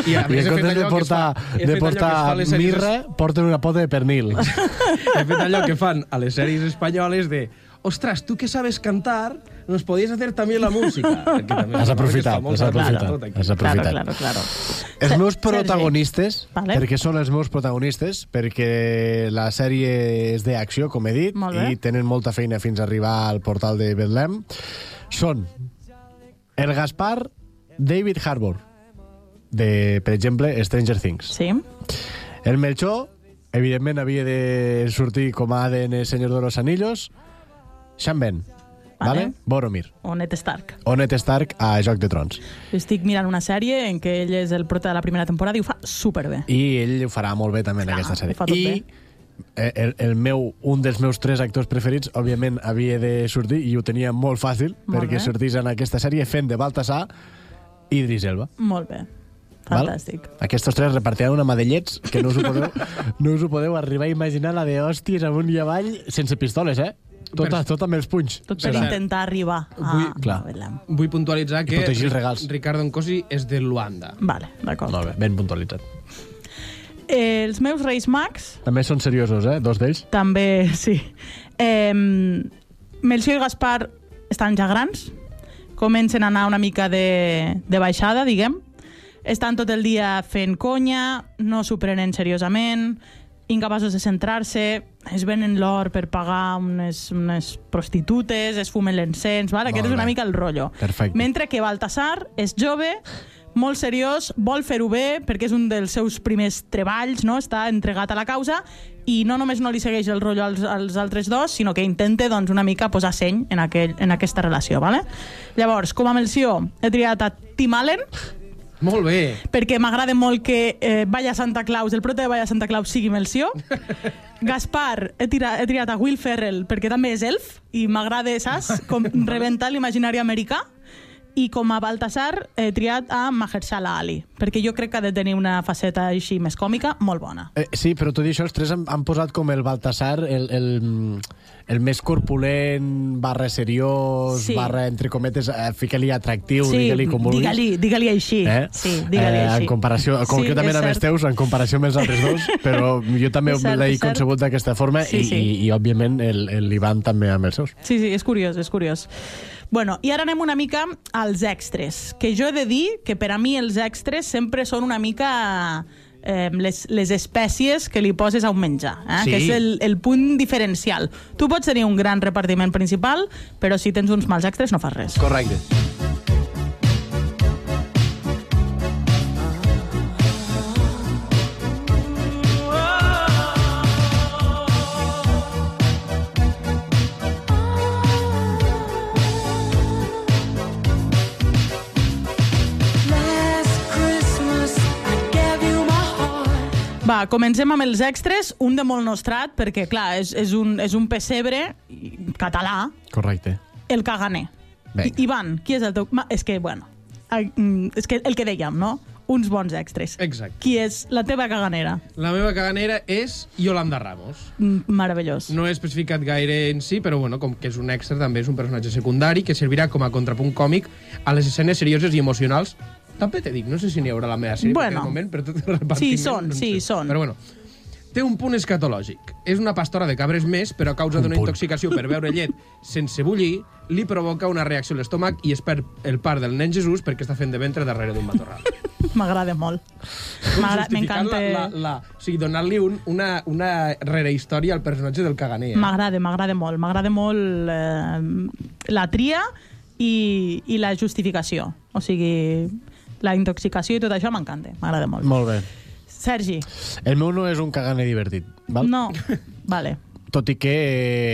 I a I en comptes de fa- portar, he de portar fa mirra, porten una pota de pernil. He fet allò que fan a les sèries espanyoles de ostras, tu que sabes cantar, nos podías hacer también la música. També Has fa aprofitat, has aprofitat, has aprofitat. Claro, claro. Els meus Sergi. protagonistes, Vale. perquè són els meus protagonistes, perquè la sèrie és d'acció, com he dit, i tenen molta feina fins a arribar al portal de Betlem, són el Gaspar David Harbour, de, per exemple, Stranger Things. Sí. El Melchor, evidentment, havia de sortir com a ADN Senyor de los Anillos, Sean Ben, Vale. vale. Boromir, O Ned Stark. o Ned Stark a Joc de Trons. Estic mirant una sèrie en què ell és el prota de la primera temporada i ho fa superbé. I ell ho farà molt bé també en Clar, aquesta sèrie. I bé. Eh, el, el meu, un dels meus tres actors preferits, òbviament, havia de sortir, i ho tenia molt fàcil, Molt perquè bé. sortís en aquesta sèrie fent de Baltasar i Idris Elba. Molt bé. Val? Fantàstic. Aquests tres repartiran una mà de llets que no us ho podeu, no us ho podeu arribar a imaginar la de hòsties amunt i avall sense pistoles, eh? Tot, tot amb els punys. Tot per Cert. intentar arribar a... Vull- Clar. Vull puntualitzar que. Ricardo Nkosi és de Luanda. Vale, d'acord. Molt bé, ben puntualitzat. Eh, els meus Reis Mags També són seriosos, eh? Dos d'ells. també, sí. Eh, Melcior i Gaspar estan ja grans, comencen a anar una mica de, de baixada, diguem. Estan tot el dia fent conya, no s'ho prenen seriosament, incapaços de centrar-se, es venen l'or per pagar unes, unes prostitutes, es fumen l'encens, ¿vale? aquest Molt és una bé. mica el rotllo. Perfecte. Mentre que Baltasar és jove, molt seriós, vol fer-ho bé perquè és un dels seus primers treballs, no? està entregat a la causa i no només no li segueix el rotllo als, als altres dos, sinó que intenta doncs, una mica posar seny en, aquell, en aquesta relació. Vale? Llavors, com a Melció, he triat a Tim Allen, Molt bé. perquè m'agrada molt que eh, Vaya Santa Claus, el prota de Vaya Santa Claus sigui Melció. Gaspar, he, tira, he triat a Will Ferrell perquè també és elf i m'agrada, saps? Com rebentar l'imaginari americà. I com a Baltasar he triat a Mahershala Ali, perquè jo crec que ha de tenir una faceta així més còmica molt bona. Eh, sí, però tot i això, els tres han, han posat com el Baltasar, el, el, el més corpulent, barra seriós, Sí. barra, entre cometes, eh, fica-li atractiu, sí, digue-li com vulguis. digue-li digue així. Eh? Sí, digue-li eh, així. En comparació, concretament és amb els cert. teus, en comparació amb els altres dos, però jo també l'he concebut d'aquesta forma Sí, i, sí. i, i, òbviament, l'Ivan també amb els seus. Sí, sí, és curiós, és curiós. Bueno, i ara anem una mica als extras, que jo he de dir que per a mi els extras sempre són una mica eh, les, les espècies que li poses a un menjar, eh? Sí. que és el, el punt diferencial. Tu pots tenir un gran repartiment principal, però si tens uns mals extras no fas res. Correcte. Va, comencem amb els extras, un de molt nostrat, perquè, clar, és, és, un, és un pessebre català, Correcte. el caganer. Vinga. I, Ivan, qui és el teu... Ma, és que, bueno, ai, mm, és que el que dèiem, no? Uns bons extras. Exacte. Qui és la teva caganera? La meva caganera és Yolanda Ramos. Mm, Meravellós. No he especificat gaire en si, però bueno, com que és un extra, també és un personatge secundari que servirà com a contrapunt còmic a les escenes serioses i emocionals. També te dic, no sé si n'hi haurà la meva sèrie Bueno. en aquest moment, però tot el repartiment... Sí, són, no sí, sé. són. Però bueno, té un punt escatològic. És una pastora de cabres més, però a causa d'una intoxicació per beure llet sense bullir, li provoca una reacció a l'estómac i es perd el part del nen Jesús perquè està fent de ventre darrere d'un matorral. M'agrada molt. M'encanta La, la, la, o sigui, donar-li un, una, una rerehistòria al personatge del caganer. Eh? M'agrada, m'agrada molt. M'agrada molt eh, la tria i, i la justificació. O sigui, la intoxicació i tot això m'encanta. M'agrada molt. Molt bé. Sergi. El meu no és un caganer divertit, val? No. Vale. Tot i que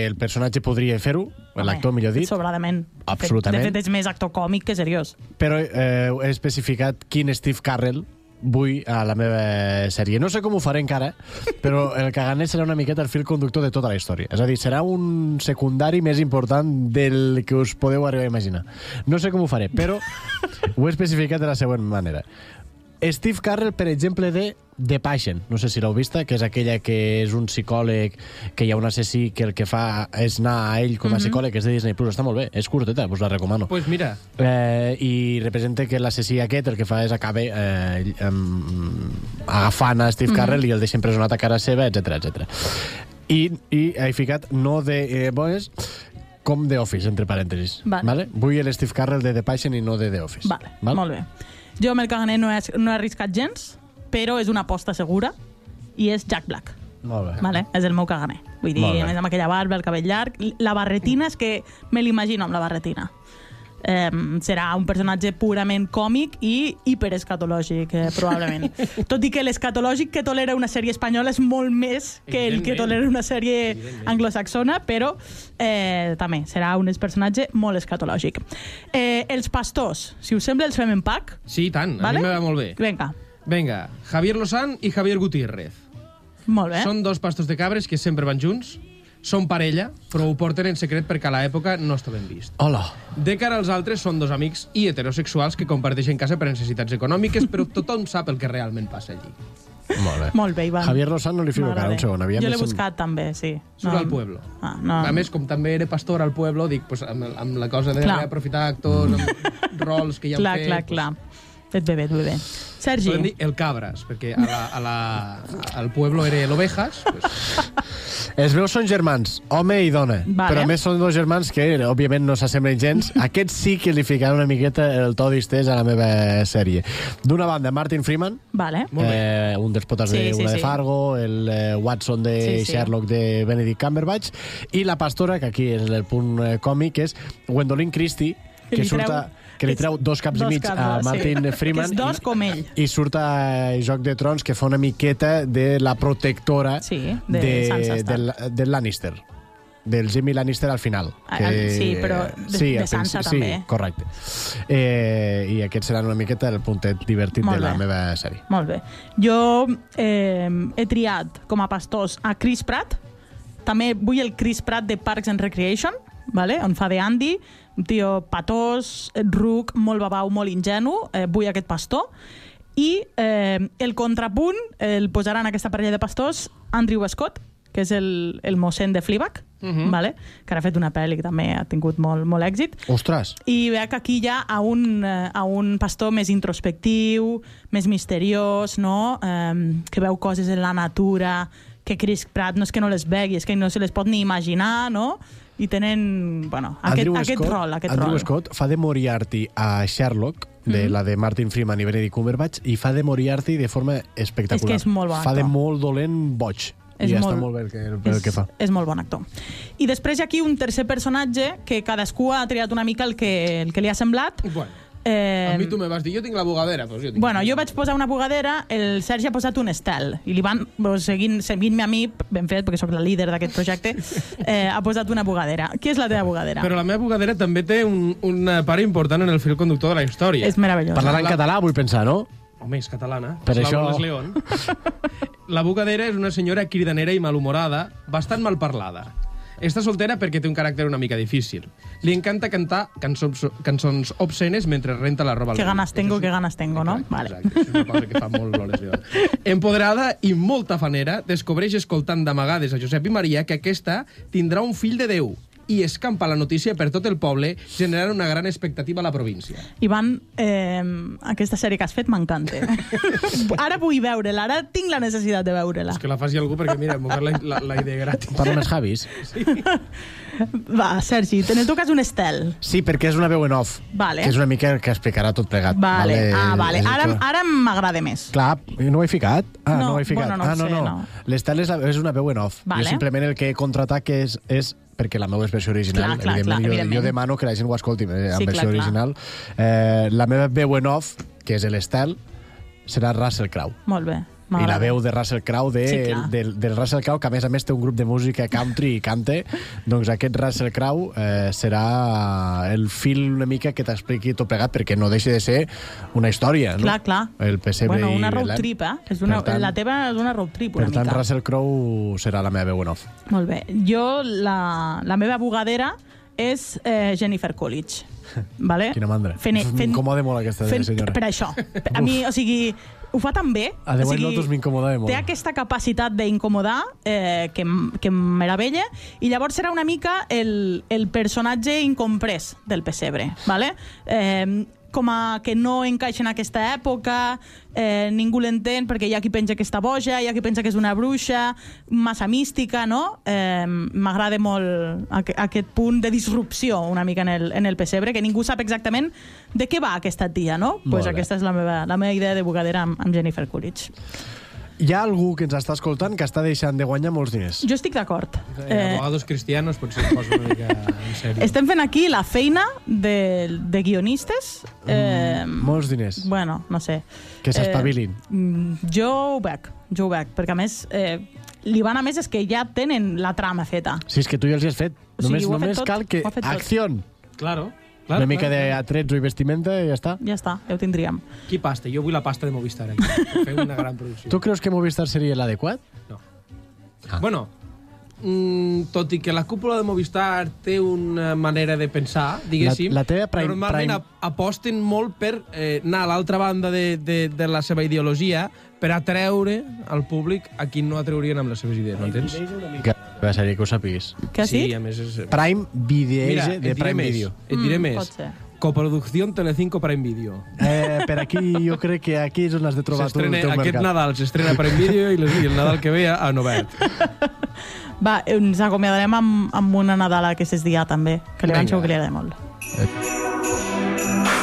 el personatge podria fer-ho, l'actor, millor dit, Sobradament. Absolutament. De fet, és més actor còmic que seriós. però eh, he especificat quin Steve Carrell vull a la meva sèrie. No sé com ho faré encara, però el caganer serà una miqueta el fil conductor de tota la història. És a dir, serà un secundari més important del que us podeu arribar a imaginar. No sé com ho faré, però ho he especificat de la següent manera. Steve Carrell, per exemple, de The Patient, no sé si l'heu vista, que és aquella que és un psicòleg, que hi ha un assassí que el que fa és anar a ell com a Mhm. psicòleg, és de Disney Plus, està molt bé, és curteta, us la recomano. pues mira, Eh, I representa que l'assassí aquest el que fa és acabar eh, em, agafant a Steve Mhm. Carrell i el deixa empresonat a cara seva, etc etc. I, I he ficat no de eh, boes com The Office, entre parèntesis. Vale. Vale? Vull el Steve Carrell de The Patient i no de The Office. Vale, Val? molt bé. Jo amb el caganer no he, no he arriscat gens, però és una aposta segura i és Jack Black. Molt bé. Vale? És el meu caganer. Vull dir, a més amb aquella barba, el cabell llarg... La barretina és que me l'imagino amb la barretina. Eh, serà un personatge purament còmic i hiperescatològic, eh, probablement. Tot i que l'escatològic que tolera una sèrie espanyola és molt més que el que tolera una sèrie anglosaxona, però eh, també serà un personatge molt escatològic. Eh, els pastors, si us sembla, els fem en pack. sí, tant, Vale? a mi me va molt bé. Vinga, Vinga, Javier Lozán i Javier Gutiérrez. molt bé. Són dos pastors de cabres que sempre van junts, són parella, però ho porten en secret perquè a l'època no està ben vist. Hola. De cara als altres, són dos amics i heterosexuals que comparteixen casa per necessitats econòmiques, però tothom sap el que realment passa allí. Molt bé. Molt bé, Ivan. Javier Lozano li fico cara, un segon. Aviam, Jo l'he buscat també, sí. Surt al pueblo. Ah, no. A més, com també era pastor al pueblo, dic, pues, amb, amb la cosa de Clar. aprofitar actors, amb rols que ja han Clar, fet... clar, clar. Et ve bé, et ve bé. Sergi. Podem dir el cabres, perquè a la, a la, al pueblo era l'ovejas. Pues, Els meus són germans, home i dona. Vale. Però a més són dos germans que, òbviament, no s'assemblen gens. Aquests sí que li ficaran una miqueta el to distès a la meva sèrie. D'una banda, Martin Freeman, Vale. eh, un dels potes Sí, de sí, una de sí. Fargo, el eh, Watson de Sí, sí. Sherlock de Benedict Cumberbatch, i la pastora, que aquí és el punt eh, còmic, és Gwendolyn Christie, Que li treu- surta, que li treu dos caps Dos i mig caps, a sí. Martin Freeman Que és dos com ell. i surt a Joc de Trons que fa una miqueta de la protectora Sí, de de, Sansa Stark. del, del Lannister del Jimmy Lannister al final. Ah, sí, però de- de al Sansa principi- també. Sí, correcte. Eh, I aquest serà una miqueta el puntet divertit Molt de la bé. meva sèrie. Molt bé. Jo eh, he triat com a pastors a Chris Pratt. També vull el Chris Pratt de Parks and Recreation, vale? on fa de Andy, un tio patós, ruc, molt babau, molt ingenu. Eh, vull aquest pastor. I eh, el contrapunt el posaran aquesta parella de pastors Andrew Scott, que és el, el mossèn de Fleabag, Mhm. vale? que ara ha fet una pel·li que també ha tingut molt, molt èxit. Ostres! I veig que aquí hi ha a un, eh, a un pastor més introspectiu, més misteriós, no? Um, que veu coses en la natura, que Chris Pratt no és que no les vegui, és que no se les pot ni imaginar, no? I tenen, bueno, aquest, Andrew aquest Scott, rol, aquest Andrew rol. Scott fa de Moriarty a Sherlock, de Mhm. la de Martin Freeman i Benedict Cumberbatch, i fa de Moriarty de forma espectacular. És que és molt bon Fa de molt dolent boig. És I ja molt- està molt bé el que, el, el que fa. És molt bon actor. I després hi ha aquí un tercer personatge que cadascú ha triat una mica el que, el que li ha semblat. Bueno, Eh, a mi tu me vas dir, jo tinc la bugadera. Pues jo tinc Bueno, jo vaig posar una bugadera, el Sergi ha posat un estel, i doncs, seguint, seguint-me a mi, ben fet, perquè sóc la líder d'aquest projecte, eh, ha posat una bugadera. Què és la teva bugadera? Però la meva bugadera també té un, una part important en el fil conductor de la història. És meravellós. Parlarà en La- català, vull pensar, no? Home, és catalana. Per és això- Laura León. La bugadera és una senyora cridanera i malhumorada, bastant mal parlada. Està soltera perquè té un caràcter una mica difícil. Li encanta cantar cançons, cançons obscenes mentre renta la roba Que riu. ganas tengo, que ganas tengo, no? Vale. Exacte, és una cosa que fa molt Loles. Empoderada i molt tafanera, descobreix escoltant d'amagades a Josep i Maria que aquesta tindrà un fill de Déu i escampa la notícia per tot el poble, generant una gran expectativa a la província. Ivan, eh, aquesta sèrie que has fet m'encanta. ara vull veure-la, ara tinc la necessitat de veure-la. És que la faci algú perquè, mira, m'ho la, la, la idea gratis. Parla més Javis. Va, Sergi, en el teu cas un estel. Sí, perquè és una veu en off. Vale. Que és una mica que explicarà tot plegat. Vale, ah, vale. És el Ara, ara m'agrada més. Clar, no ho he ficat? Ah, no, No, ho he ficat. bueno, no ah, no, sé, no. no. L'estel és, la- és una veu en off. Vale. Jo simplement el que he contratat és, és perquè la meva és versió original. Clar, clar, evidentment, clar, jo, evidentment. jo demano que la gent ho escolti eh, en Sí, versió clar, clar. original. Eh, la meva veu en off, que és l'Estel, serà Russell Crowe. Molt bé. I la veu de Russell Crowe, de, Sí, clar. del, del Russell Crowe, que a més a més té un grup de música country i canta, doncs aquest Russell Crowe eh, serà el fil una mica que t'expliqui tot plegat, perquè no deixa de ser una història, no? Clar, clar. El pessebre Bueno, una road trip, eh? És una, Per tant- la teva és una road trip, una Per tant, mica. Russell Crowe serà la meva veu en off. Molt bé. Jo, la, la meva bugadera és eh, Jennifer Coolidge. Vale? Quina mandra. Fent, fent, M'incomoda molt aquesta fent, senyora. per això. A mi, o sigui, ho fa tan bé. A The o White sigui, Lotus m'incomoda molt. Té aquesta capacitat d'incomodar eh, que, que meravella i llavors serà una mica el, el personatge incomprès del pessebre, ¿vale? Eh, com a que no encaixa en aquesta època, eh, ningú l'entén perquè hi ha qui pensa que està boja, hi ha qui pensa que és una bruixa, massa mística, no? Eh, M'agrada molt aqu aquest punt de disrupció una mica en el, en el pessebre, que ningú sap exactament de què va aquesta tia, no? Molt pues aquesta és la meva, la meva idea de bugadera amb, amb Jennifer Coolidge. Hi ha algú que ens està escoltant que està deixant de guanyar molts diners. Jo estic d'acord. Eh, abogados cristianos potser es posa una mica en sèrio. Estem fent aquí la feina de, de guionistes. Eh, Molts diners. bueno, no sé. Que s'espavilin. Eh, mm, jo ho veig, jo ho veig, perquè a més... Eh, L'Ivan, a més, és que ja tenen la trama feta. Si és que tu ja els hi has fet. O sigui, només fet només tot, cal que... Acció! Claro. Una mica d'atrezzo i vestimenta i ja està. Ja està, ja ho tindríem. Qui pasta? Jo vull la pasta de Movistar aquí. per Fer una gran producció. Tu creus que Movistar seria l'adequat? Bueno, mm, tot i que la cúpula de Movistar té una manera de pensar, diguéssim, La- la teva Prime- normalment Prime- ap- aposten molt per eh, anar a l'altra banda de, de, de la seva ideologia per atreure al públic a qui no atreurien amb les seves idees, m'entens? Que la sèrie que ho sapiguis. Que sí? Sí, a més és... Prime Video Mira, de et diré Prime més, Video. Et diré Mm, més. ser. Coproducció Telecinco Prime Video. Eh, per aquí, jo crec que aquí és on has de trobar tu el teu Aquest mercat. Nadal s'estrena Prime Video i, les, i el Nadal que ve a Novert. Va, ens acomiadarem amb, amb una Nadala que dia també, que li van agrada molt.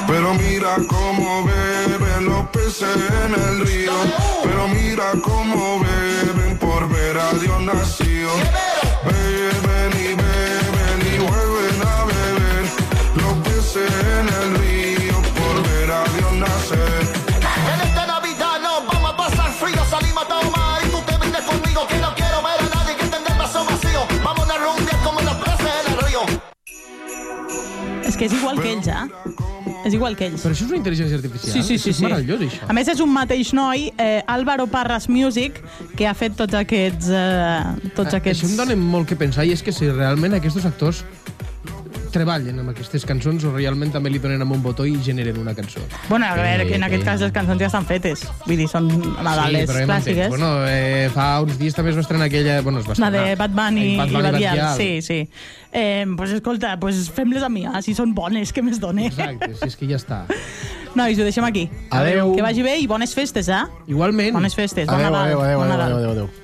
Pero mira cómo beben los peces en el río. Pero mira cómo beben por ver a Dios nacido. Beben y beben y vuelven a beber. Los peces en el río por ver a Dios nacer. En esta Navidad nos vamos a pasar frío, salimos a tomar y tú te vienes conmigo que no quiero ver a nadie que tenga el vaso vacío. Vamos a rumbear como los peces en el río. És que és igual que ells, eh? És igual que ells. Però això és una intel·ligència artificial. Sí, sí, sí. És sí. meravellós, això. A més, és un mateix noi, eh, Álvaro Parras Music, que ha fet tots aquests... Eh, tots Ah, aquests... Això em dona molt que pensar i és que si realment aquests actors treballen amb aquestes cançons o realment també li donen amb un botó i generen una cançó. Bueno, a veure, que en aquest cas les cançons ja estan fetes. Vull dir, són Nadales m'entens. clàssiques. Bueno, eh, fa uns dies també es va estrenar aquella... Bueno, es va La estrenar. de Bad Bunny Bad i Bunny, Badial. Badial. Sí, sí. Eh, pues escolta, pues fem-les a mi, si són bones, que més done. Exacte, si és que ja està. Nois, ho deixem aquí. Adeu. Que vagi bé i bones festes, eh? Igualment. Bones festes, bon Adeu, Nadal. adeu, adeu, bon adeu, Nadal. adeu, adeu.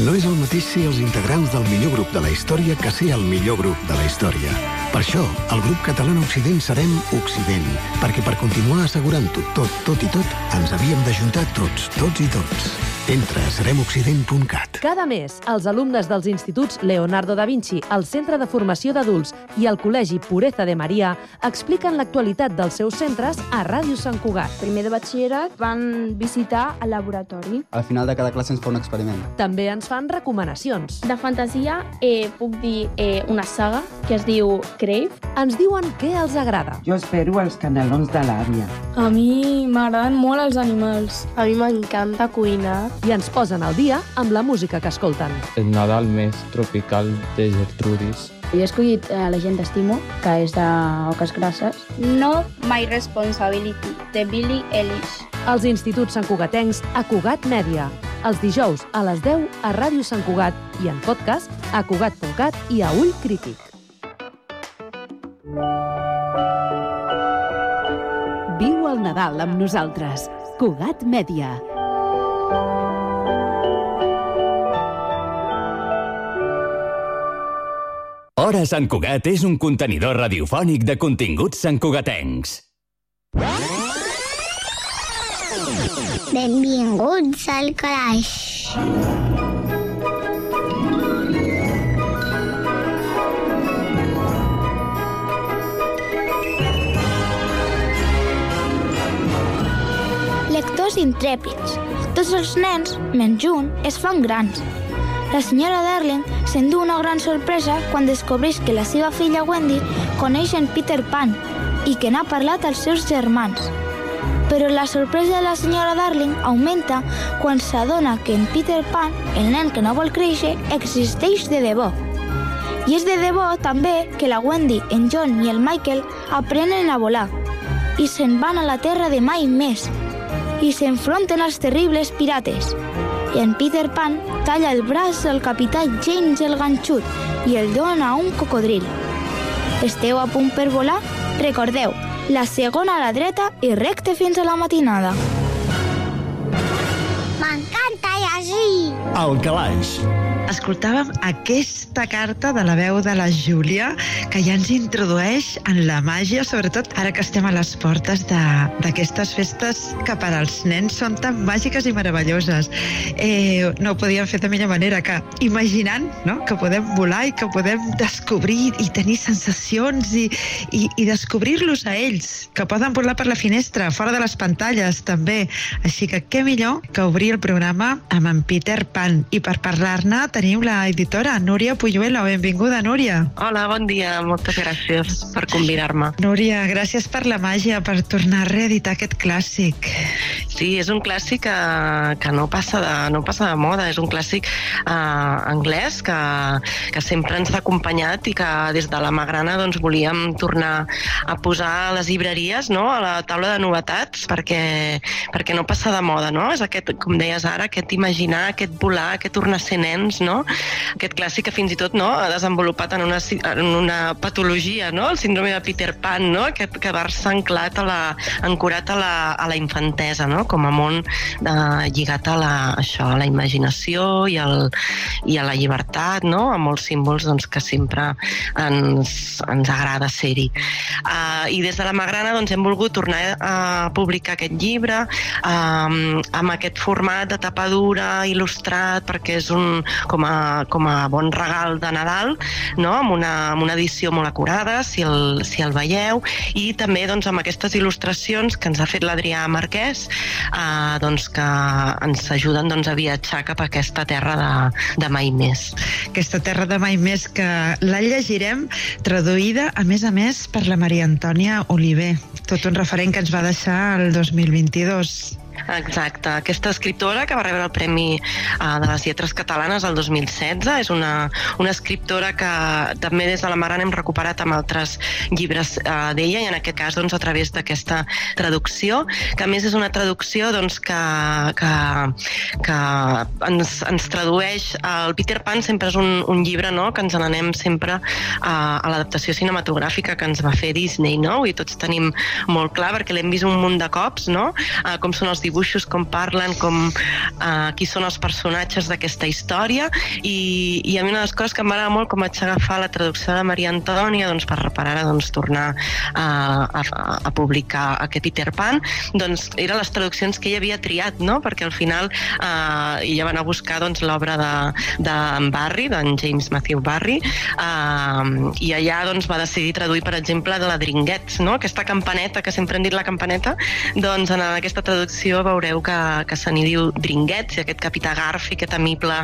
No és el mateix ser els integrants del millor grup de la història que ser el millor grup de la història. Per això, al grup català Occident serem Occident, perquè per continuar assegurant-ho tot, tot i tot, ens havíem d'ajuntar tots, tots i tots. Entra a seremoccident.cat. Cada mes, els alumnes dels instituts Leonardo da Vinci, el Centre de Formació d'Adults i el Col·legi Pureza de Maria expliquen l'actualitat dels seus centres a Ràdio Sant Cugat. Primer de batxillerat van visitar el laboratori. Al final de cada classe ens fa un experiment. També ens fan recomanacions. De fantasia eh, puc dir eh, una saga que es diu Crave. Ens diuen què els agrada. Jo espero els canelons de l'àvia. A mi m'agraden molt els animals. A mi m'encanta cuinar. I ens posen al dia amb la música que escolten. El Nadal més tropical de Gertrudis. Jo he escollit eh, La gent d'estimo, que és de Oques Grasses. No My Responsibility, de Billie Eilish. Els instituts santcugatencs a Cugat Mèdia. Els dijous a les 10 a Ràdio Sant Cugat i en podcast a cugat.cat i a Ull Crític. Viu el Nadal amb nosaltres. Cugat Mèdia. Hora Sant Cugat és un contenidor radiofònic de continguts santcugatencs. Benvinguts al calaix. Lectors intrèpids. Tots els nens, menys un, es fan grans. La senyora Darling s'endú una gran sorpresa quan descobreix que la seva filla Wendy coneix en Peter Pan i que n'ha parlat als seus germans. Però la sorpresa de la senyora Darling augmenta quan s'adona que en Peter Pan, el nen que no vol créixer, existeix de debò. I és de debò també que la Wendy, en John i el Michael aprenen a volar i se'n van a la terra de mai més i s'enfronten als terribles pirates. I en Peter Pan talla el braç al capità James el ganxut i el dona a un cocodril. Esteu a punt per volar? Recordeu, la segona a la dreta i recte fins a la matinada. M'encanta llegir! El calaix. Escoltàvem aquesta carta de la veu de la Júlia que ja ens introdueix en la màgia, sobretot ara que estem a les portes d'aquestes festes que per als nens són tan màgiques i meravelloses. Eh, no ho podíem fer de millor manera que imaginant no? que podem volar i que podem descobrir i tenir sensacions i, i, i descobrir-los a ells, que poden volar per la finestra, fora de les pantalles també. Així que què millor que obrir el programa amb en Peter Pan. I per parlar-ne tenim la editora Núria Puyuelo. Benvinguda, Núria. Hola, bon dia. Moltes gràcies per convidar-me. Núria, gràcies per la màgia, per tornar a reeditar aquest clàssic. Sí, és un clàssic que, que no, passa de, no passa de moda. És un clàssic eh, anglès que, que sempre ens ha acompanyat i que des de la Magrana doncs, volíem tornar a posar a les llibreries no? a la taula de novetats perquè, perquè no passa de moda. No? És aquest, com deies ara, aquest imaginar, aquest volar, aquest tornar a ser nens, no? Aquest clàssic que fins i tot no, ha desenvolupat en una, en una patologia, no? el síndrome de Peter Pan, no? que, que va-se anclat a la, ancorat a la, a la infantesa, no? com a món de, lligat a la, això, a la imaginació i, el, i a la llibertat, no? a molts símbols doncs, que sempre ens, ens agrada ser-hi. Uh, I des de la Magrana doncs, hem volgut tornar a publicar aquest llibre um, amb aquest format de tapa dura, il·lustrat, perquè és un, com, a, com a bon regal de Nadal, no? amb, una, amb una edició molt acurada, si el, si el veieu, i també doncs, amb aquestes il·lustracions que ens ha fet l'Adrià Marquès, eh, doncs, que ens ajuden doncs, a viatjar cap a aquesta terra de, de mai més. Aquesta terra de mai més que la llegirem traduïda, a més a més, per la Maria Antònia Oliver, tot un referent que ens va deixar el 2022. Exacte. Aquesta escriptora que va rebre el Premi uh, de les Lletres Catalanes el 2016 és una, una escriptora que també des de la Maran hem recuperat amb altres llibres uh, d'ella i en aquest cas doncs, a través d'aquesta traducció, que a més és una traducció doncs, que, que, que ens, ens tradueix el Peter Pan sempre és un, un llibre no? que ens n'anem sempre a, a l'adaptació cinematogràfica que ens va fer Disney, no? i tots tenim molt clar perquè l'hem vist un munt de cops, no? Uh, com són els dibuixos, com parlen, com uh, qui són els personatges d'aquesta història i, i a mi una de les coses que m'agrada molt com vaig agafar la traducció de Maria Antònia doncs, per, ara doncs, tornar a, a, a publicar aquest Peter Pan doncs eren les traduccions que ella havia triat no? perquè al final uh, ella va anar a buscar doncs, l'obra de, de Barry, d'en James Matthew Barry uh, i allà doncs, va decidir traduir per exemple de la Dringuets, no? aquesta campaneta que sempre hem dit la campaneta doncs en aquesta traducció veureu que, que se n'hi diu Dringuets i aquest capità Garfi, aquest amible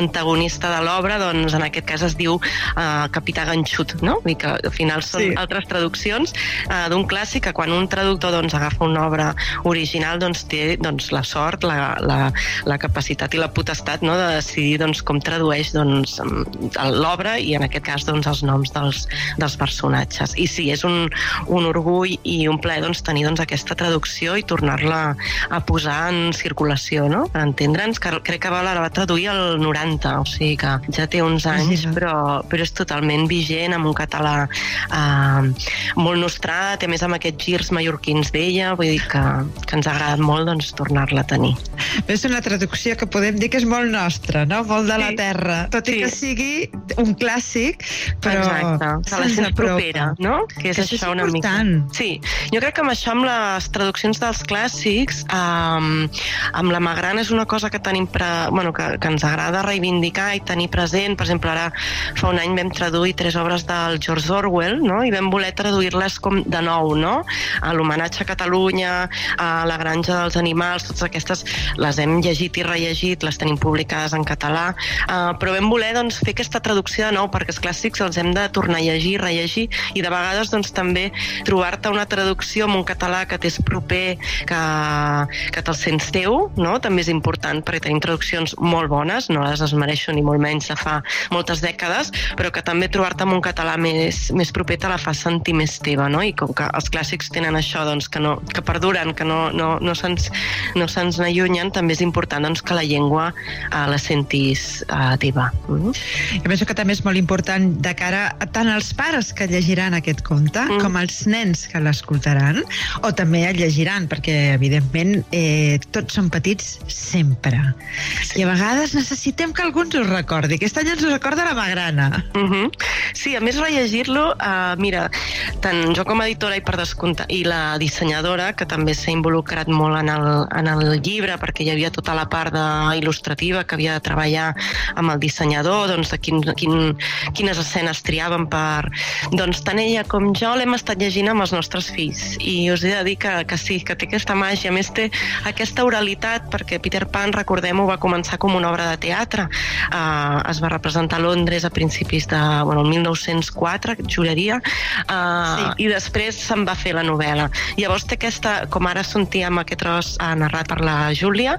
antagonista de l'obra, doncs en aquest cas es diu uh, capità Ganxut, no? Dir que al final són Sí. altres traduccions uh, d'un clàssic que quan un traductor doncs, agafa una obra original doncs, té doncs, la sort, la, la, la capacitat i la potestat no? de decidir doncs, com tradueix doncs, l'obra i en aquest cas doncs, els noms dels, dels personatges. I sí, és un, un orgull i un plaer doncs, tenir doncs, aquesta traducció i tornar-la a posar en circulació, no? per entendre'ns, que crec que va, la va traduir el 90, o sigui que ja té uns anys, però, però és totalment vigent, amb un català eh, molt nostrat, i a més amb aquests girs mallorquins d'ella, vull dir que, que ens ha agradat molt doncs, tornar-la a tenir. És una traducció que podem dir que és molt nostra, no? molt de la Sí. terra, tot i Sí. que sigui un clàssic, però Exacte, que la apropa. propera, no? Que és Que això és això una mica. important. Sí, jo crec que amb això, amb les traduccions dels clàssics, eh, Um, amb la Magrana és una cosa que tenim pre... bueno, que, que ens agrada reivindicar i tenir present. Per exemple, ara fa un any vam traduir tres obres del George Orwell no? i vam voler traduir-les com de nou, no? a l'homenatge a Catalunya, a la granja dels animals, totes aquestes les hem llegit i rellegit, les tenim publicades en català, uh, però vam voler doncs, fer aquesta traducció de nou perquè els clàssics els hem de tornar a llegir, rellegir i de vegades doncs, també trobar-te una traducció en un català que t'és proper, que, que te'l sents teu, no? també és important perquè tenim traduccions molt bones, no les esmereixo ni molt menys de fa moltes dècades, però que també trobar-te amb un català més, més proper te la fa sentir més teva, no? i com que els clàssics tenen això, doncs, que, no, que perduren, que no, no, no se'ns no se n'allunyen, també és important doncs, que la llengua uh, la sentis uh, teva. Mm? Jo penso que també és molt important de cara a tant als pares que llegiran aquest conte mm. com als nens que l'escoltaran o també el llegiran, perquè evidentment eh, tots són petits sempre. Sí. I a vegades necessitem que algú ens ho recordi. Aquest any ens ho recorda la Magrana. Mm -hmm. Sí, a més rellegir-lo, uh, mira, tant jo com a editora i per descomptar, i la dissenyadora, que també s'ha involucrat molt en el, en el llibre, perquè hi havia tota la part de, il·lustrativa que havia de treballar amb el dissenyador, doncs de quin, quin, quines escenes triaven per... Doncs tant ella com jo l'hem estat llegint amb els nostres fills i us he de dir que, que sí, que té aquesta màgia. A més, té aquesta oralitat, perquè Peter Pan, recordem-ho, va començar com una obra de teatre. Uh, es va representar a Londres a principis de, bueno, el 1904, juraria, uh, sí. i després se'n va fer la novel·la. Llavors té aquesta, com ara sentíem aquest tros uh, narrat per la Júlia,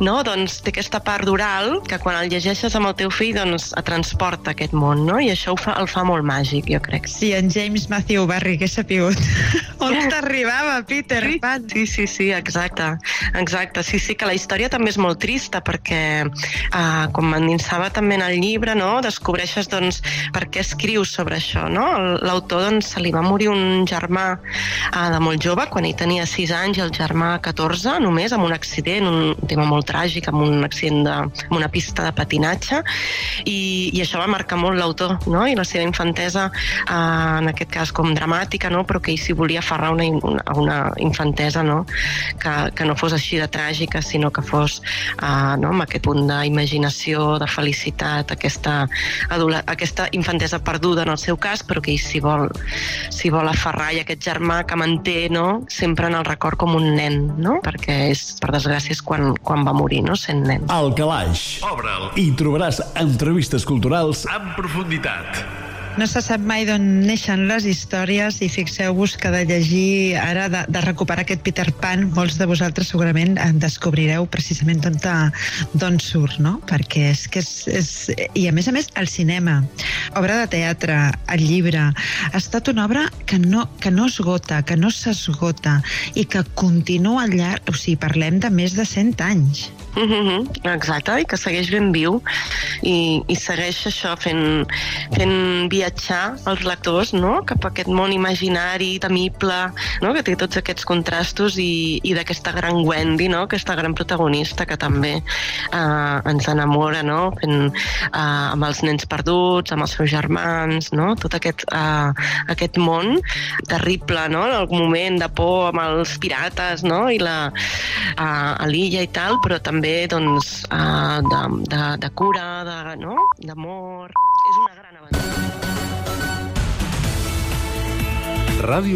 no? doncs té aquesta part d'oral que quan el llegeixes amb el teu fill doncs et transporta aquest món, no? I això ho fa, el fa molt màgic, jo crec. Sí, en James Matthew Barry, que sapigut. On t'arribava, Peter sí, Pan? Sí, sí, sí, exacte. Exacte, sí, sí, que la història també és molt trista perquè, uh, com m'endinsava també en el llibre, no? descobreixes doncs, per què escrius sobre això. No? L'autor doncs, se li va morir un germà uh, de molt jove, quan ell tenia 6 anys, i el germà 14, només, amb un accident, un tema molt tràgic, amb un accident de, amb una pista de patinatge, i, i això va marcar molt l'autor, no? i la seva infantesa, eh, en aquest cas com dramàtica, no? però que ell s'hi volia aferrar una, una, una infantesa no? que, que no fos així de tràgica, sinó que fos eh, no? amb aquest punt d'imaginació, de felicitat, aquesta, aquesta infantesa perduda en el seu cas, però que ell s'hi vol, s'hi vol aferrar, i aquest germà que manté no? sempre en el record com un nen, no? perquè és, per desgràcia, és quan, quan va morir, no? sent nen. El calaix. Obre'l i trobaràs entrevistes culturals en profunditat. No se sap mai d'on neixen les històries i fixeu-vos que de llegir ara, de, de recuperar aquest Peter Pan, molts de vosaltres segurament en descobrireu precisament d'on surt, no? Perquè és que és, és... I a més a més, el cinema, obra de teatre, el llibre, ha estat una obra que no, que no esgota, que no s'esgota i que continua al llarg... O sigui, parlem de més de 100 anys. Mm -hmm, exacte, i que segueix ben viu i, i segueix això fent, fent viatjar els lectors no? cap a aquest món imaginari, temible, no? que té tots aquests contrastos i, i d'aquesta gran Wendy, no? aquesta gran protagonista que també eh, ens enamora no? fent, eh, amb els nens perduts, amb els seus germans, no? tot aquest, eh, aquest món terrible, no? en algun moment de por amb els pirates no? i la, eh, a l'illa i tal, però també també doncs, uh, de, de, de cura, de, no? És una gran aventura. Ràdio